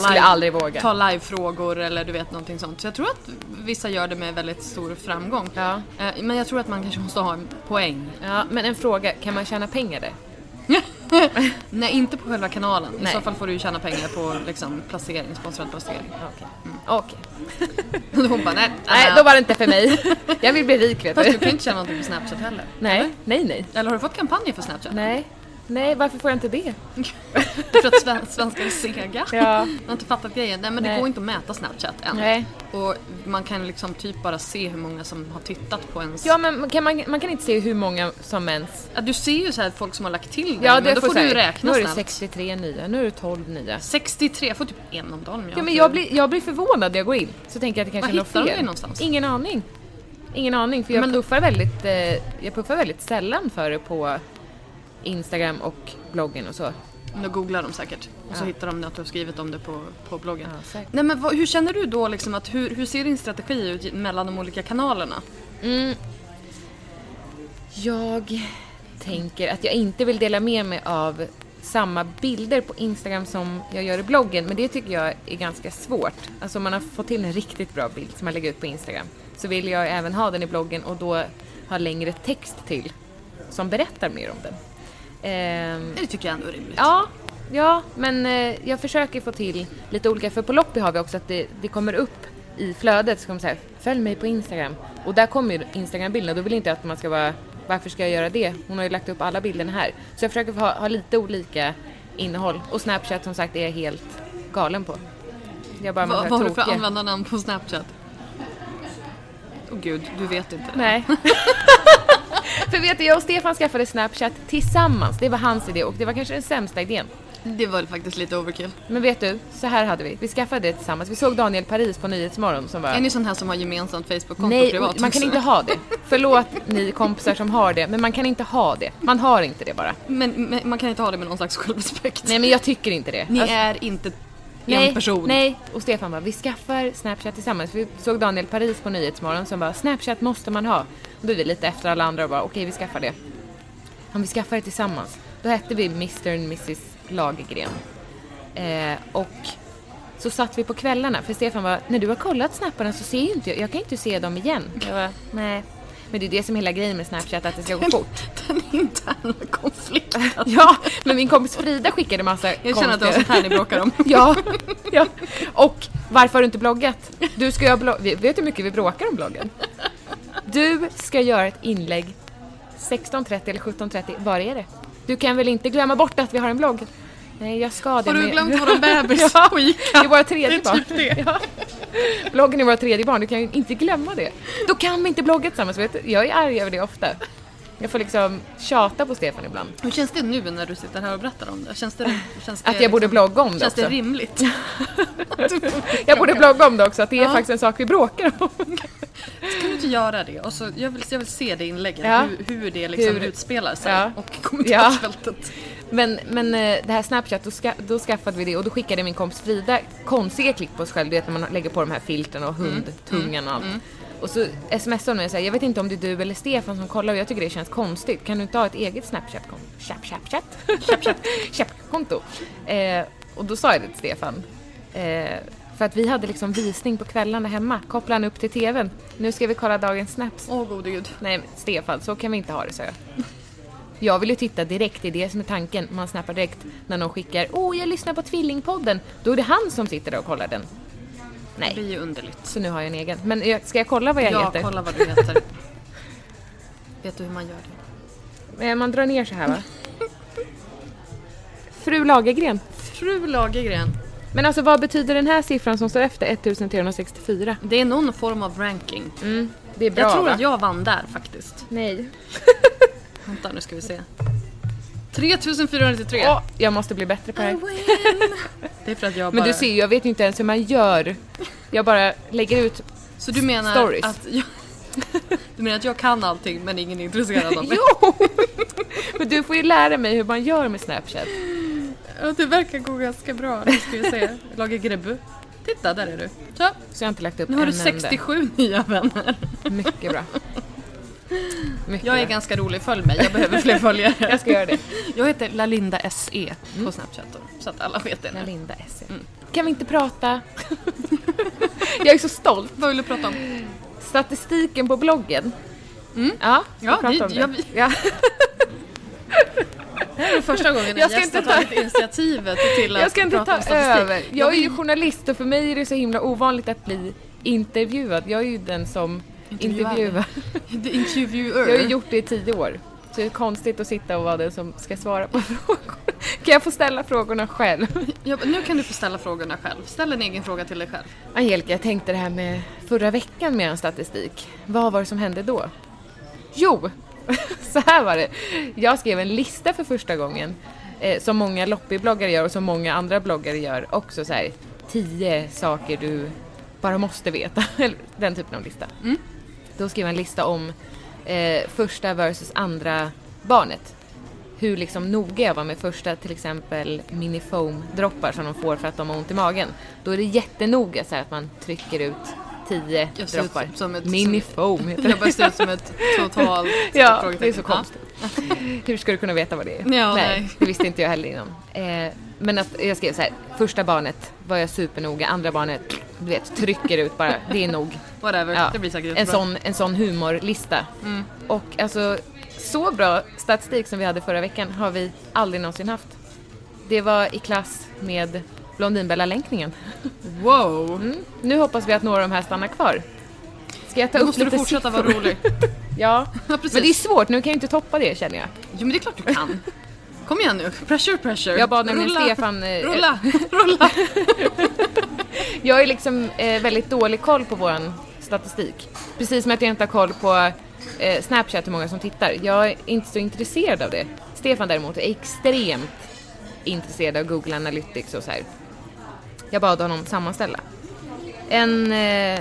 våga. Ta livefrågor eller du vet någonting sånt. Så jag tror att vissa gör det med väldigt stor framgång. Ja. Eh, Men jag tror att man kanske måste ha en poäng. Ja, men en fråga, kan man tjäna pengar där? Nej, inte på själva kanalen. I Nej. så fall får du ju tjäna pengar på liksom, placering, sponsrad placering. Okej. Okej. Och Hon bara, nej. Nej, då var det inte för mig. Jag vill bli rik vet Fast du du. kan inte tjäna någonting på Snapchat heller. Nej, nej, nej. Eller har du fått kampanjer för Snapchat? Nej. Nej, varför får jag inte det? För att sven- svenskar är sega. Ja. Jag har inte fattat grejen. Nej men det Nej. går inte att mäta Snapchat än. Nej. Och man kan liksom typ bara se hur många som har tittat på ens... Ja, men kan man, man kan inte se hur många som ens... Ja, du ser ju så här folk som har lagt till det, Ja, men det då får här, du räkna Nu är det snabbt. 63 nya, nu är det 12 nya. 63, jag får typ en om dagen. Ja, men jag blir, jag blir förvånad när jag går in. Så tänker jag att det kanske Var är något hittar de fel. dig någonstans? Ingen aning. Ingen aning, för jag, Men- puffar väldigt, eh, jag puffar väldigt sällan för det på Instagram och bloggen och så. Då googlar de säkert och så Ja. hittar de att du har skrivit om det på, på bloggen. Ja. Nej men vad, hur känner du då liksom att hur, hur ser din strategi ut mellan de olika kanalerna? Mm. Jag tänker att jag inte vill dela med mig av samma bilder på Instagram som jag gör i bloggen, men det tycker jag är ganska svårt. Alltså om man har fått till en riktigt bra bild som man lägger ut på Instagram så vill jag även ha den i bloggen och då ha längre text till som berättar mer om den. Ehm, Det tycker jag ändå är rimligt. Ja, ja men eh, jag försöker få till lite olika, för på Loppi har vi också att det, det kommer upp i flödet, så kommer det så här, följ mig på Instagram. Och där kommer ju Instagram-bilderna, då vill inte jag att man ska vara, varför ska jag göra det? Hon har ju lagt upp alla bilderna här. Så jag försöker ha, ha lite olika innehåll. Och Snapchat som sagt är jag helt galen på. Jag bara med vad har du för användarnamn på Snapchat? Åh gud, du vet inte. Nej. för vet du, jag och Stefan skaffade Snapchat tillsammans. Det var hans idé och det var kanske den sämsta idén. Det var faktiskt lite overkill. Men vet du, så här hade vi. Vi skaffade det tillsammans. Vi såg Daniel Paris på Nyhetsmorgon som var... Är ni sån här som har gemensamt Facebook-konto Nej, privat? man kan inte ha det. Förlåt ni kompisar som har det, men man kan inte ha det. Man har inte det bara. Men, men man kan inte ha det med någon slags självrespekt. Nej, men jag tycker inte det. Ni Alltså, är inte nej, en person. Nej, och Stefan bara, vi skaffar Snapchat tillsammans. Vi såg Daniel Paris på Nyhetsmorgon som bara, Snapchat måste man ha. Och då är vi lite efter alla andra och bara, okej vi skaffar det. Om vi skaffar det tillsammans. Då hette vi Mr and Mrs Lagergren. Eh, och så satt vi på kvällarna, för Stefan var när du har kollat snapparna så ser ju inte jag, jag kan inte se dem igen. Jag var nej. Men det är det som är hela grejen med Snapchat, att det ska gå fort. Den interna konflikten. Ja, men min kompis Frida skickade massa Jag känner att det var sånt här ni bråkar om. Ja, ja. Och varför har du inte bloggat? Du ska göra blogg... Vet du hur mycket vi bråkar om bloggen? Du ska göra ett inlägg 16.30 eller 17.30. Var är det? Du kan väl inte glömma bort att vi har en blogg? Nej, jag ska det. Har du glömt våran bebis ja, på Ica? Det är våra tredje Det är typ barn. det. Ja. Bloggen är våra tredje barn, du kan ju inte glömma det. Då kan vi inte blogga tillsammans, vet du? Jag är arg över det ofta. Jag får liksom tjata på Stefan ibland. Hur känns det nu när du sitter här och berättar om det? Känns det, känns det Att jag borde blogga om det Känns också. det rimligt? Jag borde blogga om det också, att det är Ja. faktiskt en sak vi bråkar om. Ska du inte göra det? Och så, jag, vill, jag vill se det inlägget, Ja. hur, hur det liksom Hur- utspelar sig. Ja. Och kommentarsfältet. Men, men eh, det här Snapchat, då, ska, då skaffade vi det och då skickade min kompis Frida konstiga klipp på oss själv, du vet när man lägger på de här filtren och hundtungan och allt. Och så smsade hon mig och sa, jag vet inte om det är du eller Stefan som kollar och jag tycker det känns konstigt. Kan du inte ha ett eget Snapchat-konto? Chap-konto. Eh, och då sa jag det till Stefan. Eh, för att vi hade liksom visning på kvällarna hemma. Kopplade han upp till TVn. Nu ska vi kolla dagens snaps. Åh gode gud. Nej, Stefan, så kan vi inte ha det, så jag. Jag vill ju titta direkt, det är det som är tanken. Man snappar direkt när någon skickar “Åh, jag lyssnar på Tvillingpodden”. Då är det han som sitter där och kollar den. Det Nej, blir ju underligt. så nu har jag en egen. Men jag- ska jag kolla vad jag ja, heter? kolla vad du heter. Vet du hur man gör det? Eh, Man drar ner så här va? Fru Lagergren. Fru Lagergren. Men alltså vad betyder den här siffran som står efter 1364? Det är någon form av ranking. Mm, det är bra jag tror va? att jag vann där faktiskt. Nej. Vänta nu ska vi se. 3493. Åh, jag måste bli bättre på det här. Det är för att jag Men bara... du ser ju, jag vet ju inte ens hur man gör. Jag bara lägger ut Så du menar stories. att jag... Du menar att jag kan allting men ingen är intresserad av mig? Jo! Men du får ju lära mig hur man gör med Snapchat. Ja, det verkar gå ganska bra. Nu ska vi se. Lager Grebbu. Titta, där är du. Så, Så jag har inte lagt upp nu har du en enda. 67 nya vänner. Mycket bra. Mycket Jag är ganska rolig, följ mig. Jag behöver fler följare. Jag ska göra det. Jag heter Lalinda SE på Snapchat så att alla vet det nu. Linda S. Kan vi inte prata? jag är så stolt. Vad vill du prata om? Statistiken på bloggen. Ja, vi Ja, pratar det- om det. ja, vi- Ja. Det här är första gången en Jag ska inte ta- tagit initiativet till att Jag ska inte prata ta över. Jag är ju journalist och för mig är det så himla ovanligt att bli intervjuad. Jag är ju den som Intervjuad. intervjuar. The interviewer. Jag har ju gjort det i tio år. Så det är konstigt att sitta och vara den som ska svara på frågor. Kan jag få ställa frågorna själv? Ja, nu kan du få ställa frågorna själv. Ställ en egen fråga till dig själv. Angelica, jag tänkte det här med förra veckan med en statistik. Vad var det som hände då? Jo, så här var det. Jag skrev en lista för första gången eh, som många loppibloggare gör och som många andra bloggare gör också så här tio saker du bara måste veta. Den typen av lista. Då skrev jag en lista om eh, första versus andra barnet. Hur liksom noga jag var med första till exempel minifoam-droppar som de får för att de har ont i magen. Då är det jättenoga så här att man trycker ut tio Jag ser ut droppar. som ett- Minifoam heter det. Jag bara ser ut som ett totalt Ja, det är så konstigt. Hur ska du kunna veta vad det är? Ja, nej. det visste inte jag heller innan. Eh, men att jag skrev så här, första barnet var jag supernoga, andra barnet, du vet, trycker ut bara, det är nog. Whatever, Ja, det blir säkert en sån, en sån humorlista. Mm. Och alltså, så bra statistik som vi hade förra veckan har vi aldrig någonsin haft. Det var i klass med Blondinbella-länkningen. Wow! Mm. Nu hoppas vi att några av de här stannar kvar. Ska jag ta Då upp måste du lite fortsätta siffror? vara rolig. Ja, Ja, men det är svårt. Nu kan jag inte toppa det känner jag. Jo men det är klart du kan. Kom igen nu, pressure pressure. Jag bad nämligen rulla, Stefan... eh, Rulla, rulla. Jag har ju liksom eh, väldigt dålig koll på våran statistik. Precis som att jag inte har koll på eh, Snapchat hur många som tittar. Jag är inte så intresserad av det. Stefan däremot är extremt intresserad av Google Analytics och så här. Jag bad honom sammanställa. En, eh,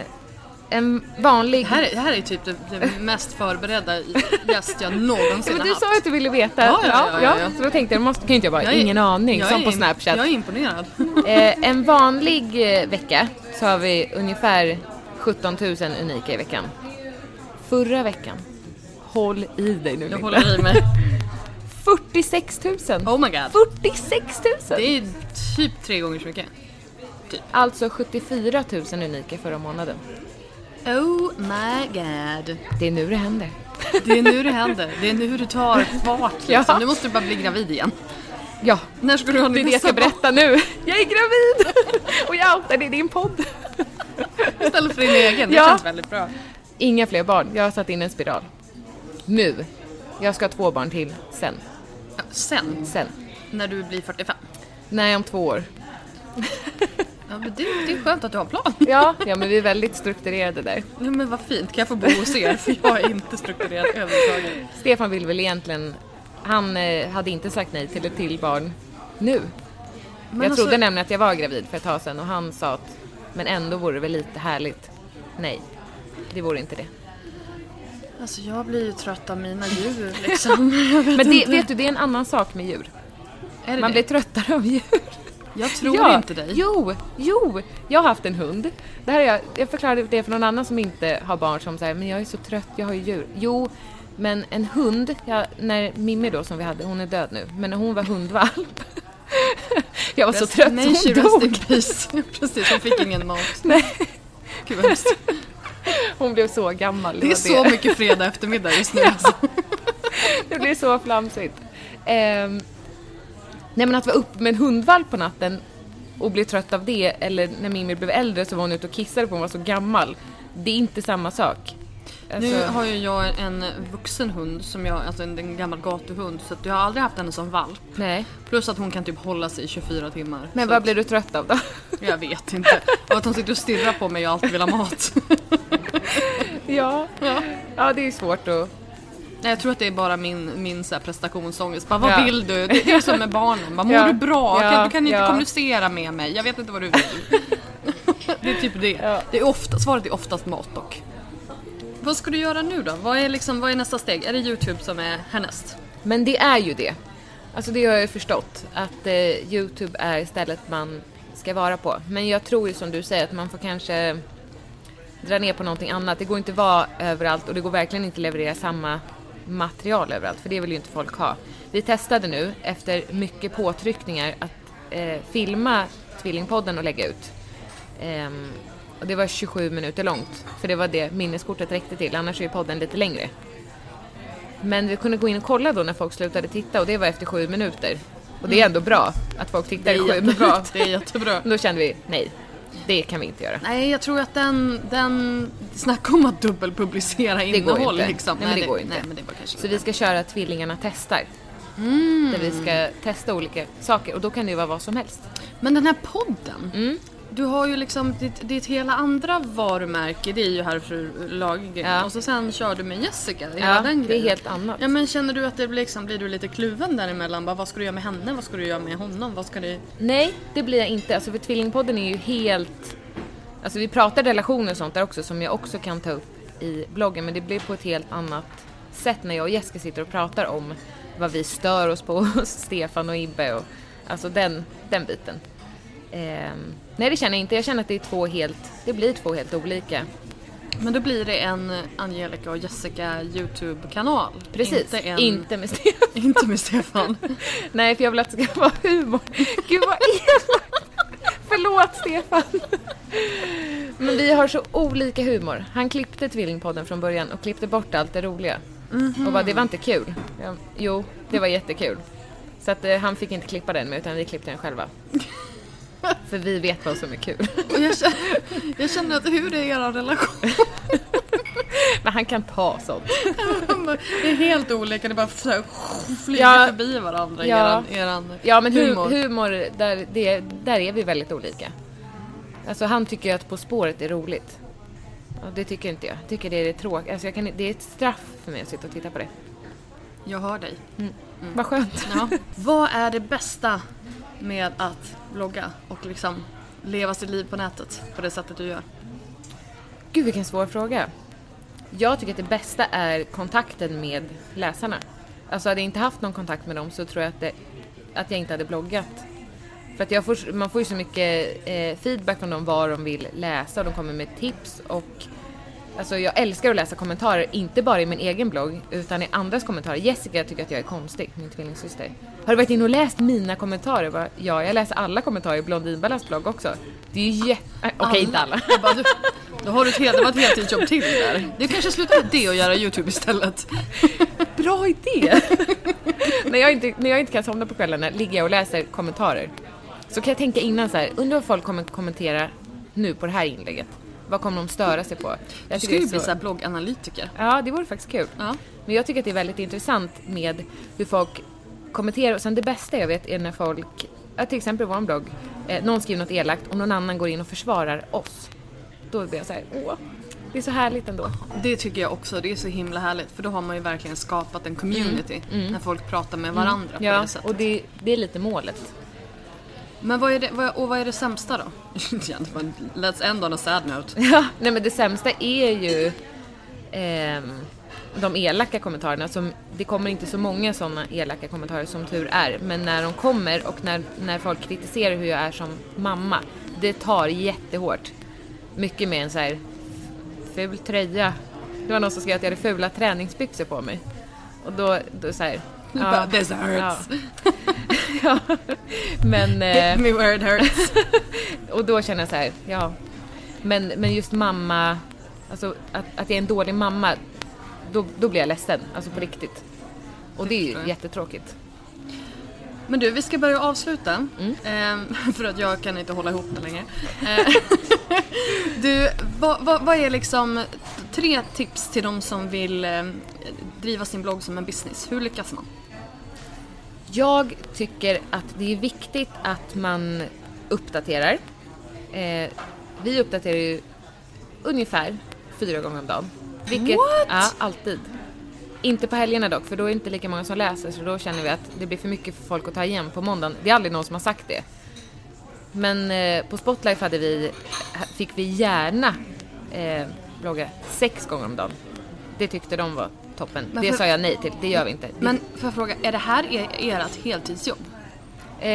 en vanlig... Det här, är, det här är typ det mest förberedda gäst jag någonsin Ja, men du sa att du ville veta. Ja, ja, ja, ja, ja. Så då tänkte jag, måste, kan inte jag bara, Jag är- ingen aning, som på Snapchat. Jag är imponerad. Eh, en vanlig eh, vecka så har vi ungefär 17 000 unika i veckan. Förra veckan, håll i dig nu Jag håller i mig. 46 000! Oh my god. 46 000! Det är typ tre gånger så mycket. Alltså 74 000 unika förra månaden. Oh my god. Det är nu det händer. Det är nu det händer. Det är nu du tar fart liksom. Ja. Nu måste du bara bli gravid igen. Ja, När ska du ha det är det jag ska berätta nu. Jag är gravid! Och jag outar det i din podd. Istället för din egen. Det Ja. känns väldigt bra. Inga fler barn, jag har satt in en spiral. Nu. Jag ska ha två barn till sen. Sen, Sen. när du blir 45. Nej, om två år. Ja, men det, det är skönt att du har en plan. Ja, ja men vi är väldigt strukturerade där. Ja, men vad fint, kan jag få bo hos er? För jag är inte strukturerad överhuvudtaget. Stefan vill väl egentligen, han eh, hade inte sagt nej till ett till barn nu. Men jag alltså- trodde nämligen att jag var gravid för ett tag sedan och han sa att men ändå vore det väl lite härligt. Nej, det vore inte det. Alltså jag blir ju trött av mina djur liksom. Jag vet Men det, inte. vet du, det är en annan sak med djur. är det Man det? blir tröttare av djur. Jag tror Ja, inte dig. Jo, jo. Jag har haft en hund. Det här är jag, jag förklarade det för någon annan som inte har barn som säger men jag är så trött, jag har ju djur. Jo, men en hund, jag, när Mimmi då som vi hade, hon är död nu, men när hon var hundvalp. jag var så Rest- trött Nej, hon dog. Precis, hon fick ingen mat. Nej. Gud vad. Hon blev så gammal. Det är så mycket fredag eftermiddag just nu alltså. Det blir så flamsigt. Ehm, nej men att vara uppe med en hundvalp på natten och bli trött av det, eller när Mimmi blev äldre så var hon ute och kissade för hon var så gammal. Det är inte samma sak. Alltså, Nu har ju jag en vuxen hund, som jag, alltså en, en gammal gatuhund, så jag har aldrig haft henne som valp. Nej. Plus att hon kan typ hålla sig i 24 timmar. Men vad att, blir du trött av då? Jag vet inte. Av att hon sitter och stirrar på mig och alltid vill ha mat. ja. ja, det är svårt att... Nej, jag tror att det är bara min, min så här prestationsångest. Bara, vad Ja. vill du? Det, det är som med barnen. Bara, mår Ja. du bra? Ja, Kan, du kan inte kommunicera med mig. Jag vet inte vad du vill. det är typ det. Det är ofta, svaret är oftast mat dock. Vad ska du göra nu då? Vad är, liksom, vad är nästa steg? Är det Youtube som är härnäst? Men det är ju det. Alltså det har jag ju förstått, att eh, Youtube är stället man ska vara på. Men jag tror ju som du säger att man får kanske dra ner på någonting annat. Det går inte att vara överallt och det går verkligen inte att leverera samma material överallt, för det vill ju inte folk ha. Vi testade nu, efter mycket påtryckningar, att eh, filma Tvillingpodden och lägga ut. Ehm, och det var 27 minuter långt, för det var det minneskortet räckte till, annars är ju podden lite längre. Men vi kunde gå in och kolla då när folk slutade titta och det var efter sju minuter. Och det är ändå bra att folk tittar i sju minuter. Det är jättebra. Då kände vi, nej, det kan vi inte göra. Nej, jag tror att den, den snacka om att dubbelpublicera går innehåll inte. liksom. Nej, men det går inte. Nej, men det var kanske Så vi ska köra Tvillingarna testar. Mm. Där vi ska testa olika saker och då kan det ju vara vad som helst. Men den här podden. Mm. Du har ju liksom ditt, ditt hela andra varumärke, det är ju Herrfru Lagergren. Ja. Och så sen kör du med Jessica, hela Ja, den det är grejen. helt annat. Ja men känner du att det blir, liksom, blir du lite kluven däremellan? Bara, vad ska du göra med henne? Vad ska du göra med honom? Vad ska du... Nej, det blir jag inte. Alltså för Tvillingpodden är ju helt... Alltså vi pratar relationer och sånt där också som jag också kan ta upp i bloggen men det blir på ett helt annat sätt när jag och Jessica sitter och pratar om vad vi stör oss på hos Stefan och Ibbe och alltså den, den biten. Ehm, nej det känner jag inte, jag känner att det är två helt, det blir två helt olika. Men då blir det en Angelica och Jessica YouTube-kanal. Precis, Inte, en... inte med Stefan. inte med Stefan. Nej för jag vill att det ska vara humor. Gud vad elakt! Förlåt Stefan! Men vi har så olika humor. Han klippte Tvillingpodden från början och klippte bort allt det roliga. Och bara, det var inte kul. Ja, jo, det var jättekul. Så att eh, han fick inte klippa den med utan vi klippte den själva. För vi vet vad som är kul. Och jag, känner, jag känner att hur är er relation? Men han kan ta sånt. Det är helt olika, det bara flyger Ja. förbi varandra. Ja. Eran, eran Ja men humor, humor. där, det, där är vi väldigt olika. Alltså han tycker att På spåret är roligt. Och det tycker inte jag. Jag tycker det är tråkigt. Alltså jag kan, det är ett straff för mig att sitta och titta på det. Jag hör dig. Vad skönt. Ja. Vad är det bästa med att blogga och liksom leva sitt liv på nätet på det sättet du gör? Gud vilken svår fråga. Jag tycker att det bästa är kontakten med läsarna. Alltså hade jag inte haft någon kontakt med dem så tror jag att, det, att jag inte hade bloggat. För att jag får, man får ju så mycket eh, feedback från dem vad de vill läsa och de kommer med tips och Alltså jag älskar att läsa kommentarer, inte bara i min egen blogg utan i andras kommentarer. Jessica tycker att jag är konstig, min tvillingsyster. Har du varit inne och läst mina kommentarer? Bara, ja, jag läser alla kommentarer i Blondinballas blogg också. Det är ju jätte... Okej, inte alla. Jag bara, du, då har du ett, helt, det var ett heltidsjobb till där. Du kanske slutar med det och göra YouTube istället. Bra idé! när, jag inte, när jag inte kan somna på kvällarna ligger jag och läser kommentarer. Så kan jag tänka innan så här, undrar vad folk kommer kommentera nu på det här inlägget. Vad kommer de störa sig på? Du Jag tycker det ju bli så- blogganalytiker. Ja, det vore faktiskt kul. Ja. Men jag tycker att det är väldigt intressant med hur folk kommenterar och sen det bästa jag vet är när folk ja, till exempel vår blogg, eh, någon skriver något elakt och någon annan går in och försvarar oss. Då blir jag så här, åh, det är så härligt ändå. Det tycker jag också, det är så himla härligt för då har man ju verkligen skapat en community Mm. när folk pratar med varandra på Ja, det sättet. och det, det är lite målet. Men vad är det, vad, och vad är det sämsta då? Let's end on a sad note. Ja, nej men det sämsta är ju eh, de elaka kommentarerna. Som, det kommer inte så många sådana elaka kommentarer som tur är. Men när de kommer och när, när folk kritiserar hur jag är som mamma. Det tar jättehårt. Mycket mer än så här ful tröja. Det var någon som skrev att jag hade fula träningsbyxor på mig. Och då, då så här, bara, "This hurts." ja. Men... eh, Hit me where it hurts. och då känner jag så här, ja. Men, men just mamma, alltså att, att jag är en dålig mamma, då, då blir jag ledsen. Alltså på riktigt. Och det är ju jättetråkigt. Men du, vi ska börja avsluta. Mm. Ehm, för att jag kan inte hålla ihop det längre. Ehm, du, vad, vad, vad är liksom tre tips till de som vill eh, driva sin blogg som en business? Hur lyckas man? Jag tycker att det är viktigt att man uppdaterar. Eh, vi uppdaterar ju ungefär fyra gånger om dagen. Vilket, What? Ja, alltid. Inte på helgerna dock, för då är det inte lika många som läser så då känner vi att det blir för mycket för folk att ta igen på måndagen. Det är aldrig någon som har sagt det. Men eh, på Spotlife hade vi, fick vi gärna eh, blogga sex gånger om dagen. Det tyckte de var toppen. Men det för- sa jag nej till, det gör vi inte. Men får jag fråga, är det här er, ert heltidsjobb? Eh,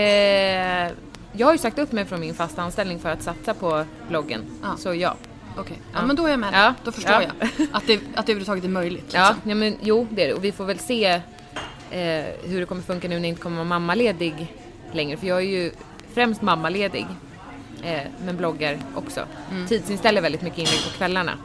jag har ju sagt upp mig från min fasta anställning för att satsa på bloggen. Ja. Så ja. Okej, ja. Ja. men då är jag med. Ja. Då förstår Ja. jag. Att det, att det överhuvudtaget är möjligt. Liksom. Ja, ja men jo det är det. Och vi får väl se eh, hur det kommer funka nu när jag inte kommer vara mammaledig längre. För jag är ju främst mammaledig. Eh, men bloggar också. Mm. Tidsinställer väldigt mycket inlägg på kvällarna.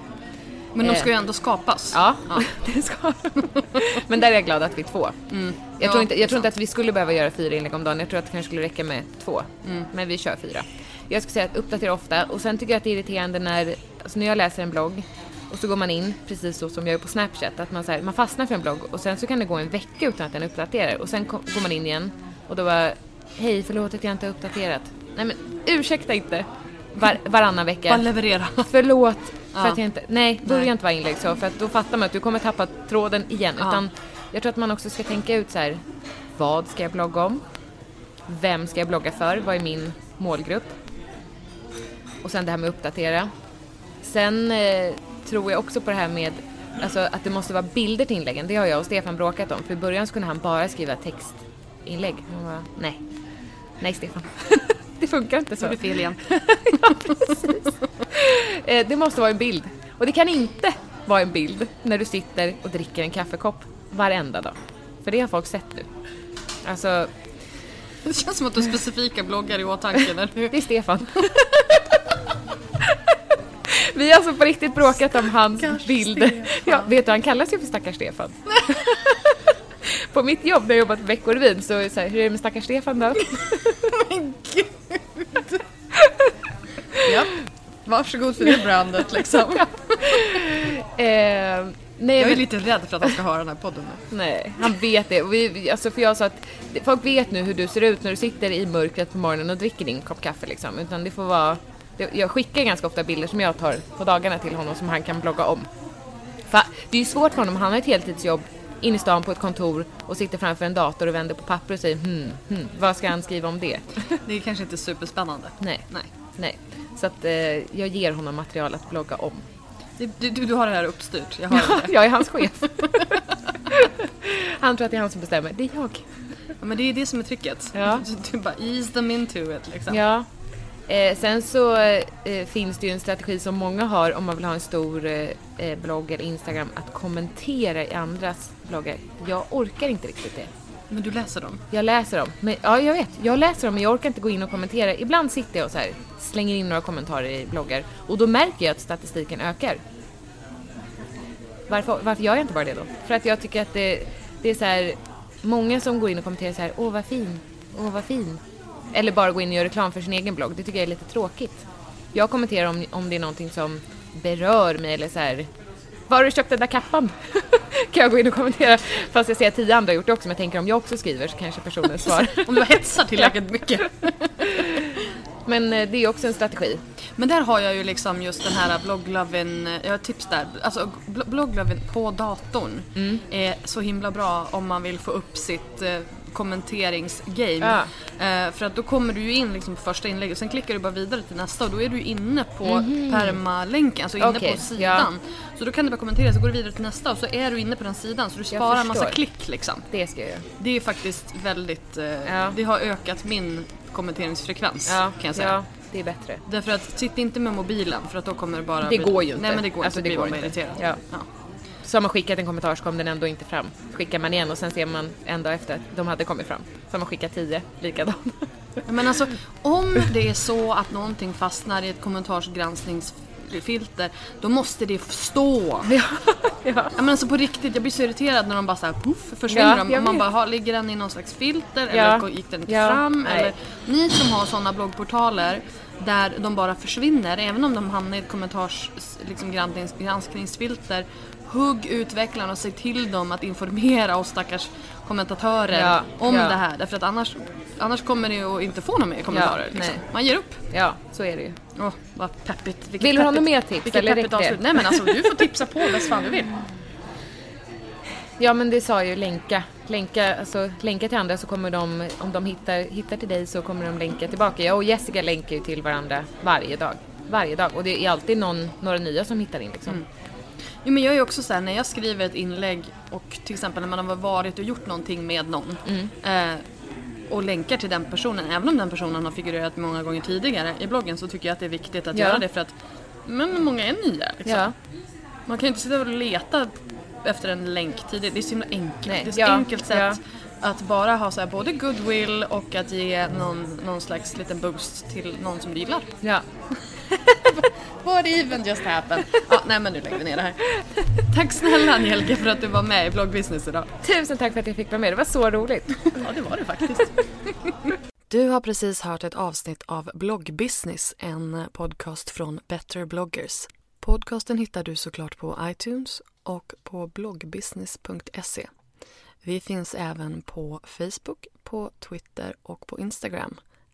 Men de Eh. ska ju ändå skapas. Ja, det ska Men där är jag glad att vi är två. Jag, Mm. Ja, tror inte, jag tror inte att vi skulle behöva göra fyra inlägg om dagen. Jag tror att det kanske skulle räcka med två. Mm. Men vi kör fyra. Jag skulle säga att uppdatera ofta. Och sen tycker jag att det är irriterande när, alltså när jag läser en blogg och så går man in, precis så som jag gör på Snapchat, att man, så här, man fastnar för en blogg och sen så kan det gå en vecka utan att den uppdaterar. Och sen kom, går man in igen och då var hej förlåt att jag inte har uppdaterat. Nej men ursäkta inte. Var, varannan vecka. Bara leverera. Förlåt för Ja. att jag inte... Nej, börja Nej. inte vara inlägg så för att då fattar man att du kommer tappa tråden igen. Ja. Utan jag tror att man också ska tänka ut så här. Vad ska jag blogga om? Vem ska jag blogga för? Vad är min målgrupp? Och sen det här med uppdatera. Sen eh, tror jag också på det här med alltså, att det måste vara bilder till inläggen. Det har jag och Stefan bråkat om. För i början så kunde han bara skriva textinlägg. Bara, nej. Nej Stefan. det funkar inte så. Blir fel igen. ja. Eh, Det måste vara en bild. Och det kan inte vara en bild när du sitter och dricker en kaffekopp varenda dag. För det har folk sett nu. Alltså, Det känns som att du har specifika bloggar i åtanke. Eller hur? det är Stefan. Vi har alltså på riktigt bråkat om hans Stackars. Stefan. Ja, vet du, han kallas ju för stackars Stefan. på mitt jobb när jag jobbat på Veckorevyn så är det så här, hur är det med stackars Stefan då? Ja. Varsågod för det brandet liksom. Eh, nej, Jag är men- lite rädd för att han ska höra den här podden nu. Nej, han vet det. Vi, alltså för jag sa att folk vet nu hur du ser ut när du sitter i mörkret på morgonen och dricker din kopp kaffe liksom. Utan det får vara... Jag skickar ganska ofta bilder som jag tar på dagarna till honom som han kan blogga om. För det är ju svårt för honom, han har ett heltidsjobb inne i stan på ett kontor och sitter framför en dator och vänder på papper och säger hmm, hmm, vad ska han skriva om det? Det är kanske inte superspännande. Nej, Nej. nej. Så att eh, jag ger honom material att blogga om. Du, du, du har det här uppstyrt. Jag hör det. jag är hans chef. han tror att det är han som bestämmer, det är jag. Ja, men det är det som är tricket. Ja. Du, du bara ease them into it liksom. Ja. Eh, sen så eh, finns det ju en strategi som många har om man vill ha en stor eh, eh, blogg eller Instagram att kommentera i andras bloggar. Jag orkar inte riktigt det. Men du läser dem. Jag läser dem. Men, ja, jag vet. Jag läser dem men jag orkar inte gå in och kommentera. Ibland sitter jag och så här, slänger in några kommentarer i bloggar och då märker jag att statistiken ökar. Varför, varför gör jag inte bara det då? För att jag tycker att det, det är så här, många som går in och kommenterar så här, åh vad fin, åh vad fin. Eller bara går in och gör reklam för sin egen blogg. Det tycker jag är lite tråkigt. Jag kommenterar om, om det är någonting som berör mig eller så här, var har du köpt den där kappan? kan jag gå in och kommentera. Fast jag ser att tio andra har gjort det också, men jag tänker om jag också skriver så kanske personen svarar. Om du hetsar tillräckligt mycket. Men eh, det är också en strategi. Men där har jag ju liksom just den här bloggloven, jag har tips där. Alltså bl- bloggloven på datorn Mm. är så himla bra om man vill få upp sitt eh, kommenteringsgame. Ja. Eh, för att då kommer du ju in liksom på första inlägget och sen klickar du bara vidare till nästa och då är du inne på permalänken, alltså inne. Okej, på sidan. Så då kan du bara kommentera, så går du vidare till nästa och så är du inne på den sidan så du sparar en massa klick liksom. Det ska jag göra. Det är faktiskt väldigt, eh, Ja. det har ökat min kommenteringsfrekvens kan jag säga. Ja, det är bättre. Därför att sitt inte med mobilen för att då kommer det bara Det bli- går ju inte. Nej men det går Alltså, inte, det går inte. irriterad. Så har man skickat en kommentar så kom den ändå inte fram. Skickar man igen och sen ser man en dag efter att de hade kommit fram. Så har man skickat tio likadant. Men alltså om det är så att någonting fastnar i ett kommentarsgranskningsfilter då måste det stå. ja. Ja, men alltså på riktigt, jag blir så irriterad när de bara såhär puff försvinner Ja, de. Och man bara, "Ha, ligger den i någon slags filter Ja. eller gick den inte Ja, fram? nej. Eller, ni som har sådana bloggportaler där de bara försvinner, även om de hamnar i ett kommentars liksom, granskningsfilter. Hugg utvecklarna och säg till dem att informera oss stackars kommentatörer Ja, om ja. det här. Därför att annars, annars kommer ni att inte få några mer kommentarer. Ja, liksom. nej. Man ger upp. ja, så är det ju. Åh, vad peppigt. Vilket Vill du ha något mer tips, Vilket eller peppigt avslut. Nej men alltså du får tipsa på bäst fan du vill. Ja men det sa ju länka. Länka, alltså, länka till andra så kommer de, om de hittar, hittar till dig så kommer de länka tillbaka. Jag och Jessica länkar ju till varandra varje dag. Varje dag. Och det är alltid någon, några nya som hittar in liksom. Jo, men jag är också så här, när jag skriver ett inlägg och till exempel när man har varit och gjort någonting med någon eh, och länkar till den personen, även om den personen har figurerat många gånger tidigare i bloggen så tycker jag att det är viktigt att Ja. göra det för att men många är nya. Liksom. Ja. Man kan ju inte sitta och leta efter en länk tidigt, det är så himla enkelt. Nej, Det är så ja, enkelt sätt att bara ha så här, både goodwill och att ge någon, någon slags liten boost till någon som du gillar. ja. What even just happened? ja, nej men nu lägger vi ner det här. Tack snälla Angelica för att du var med i bloggbusiness idag. Tusen tack för att jag fick vara med, det var så roligt. Ja, det var det faktiskt. Du har precis hört ett avsnitt av Bloggbusiness, en podcast från Better bloggers. Podcasten hittar du såklart på iTunes och på bloggbusiness.se. Vi finns även på Facebook, på Twitter och på Instagram,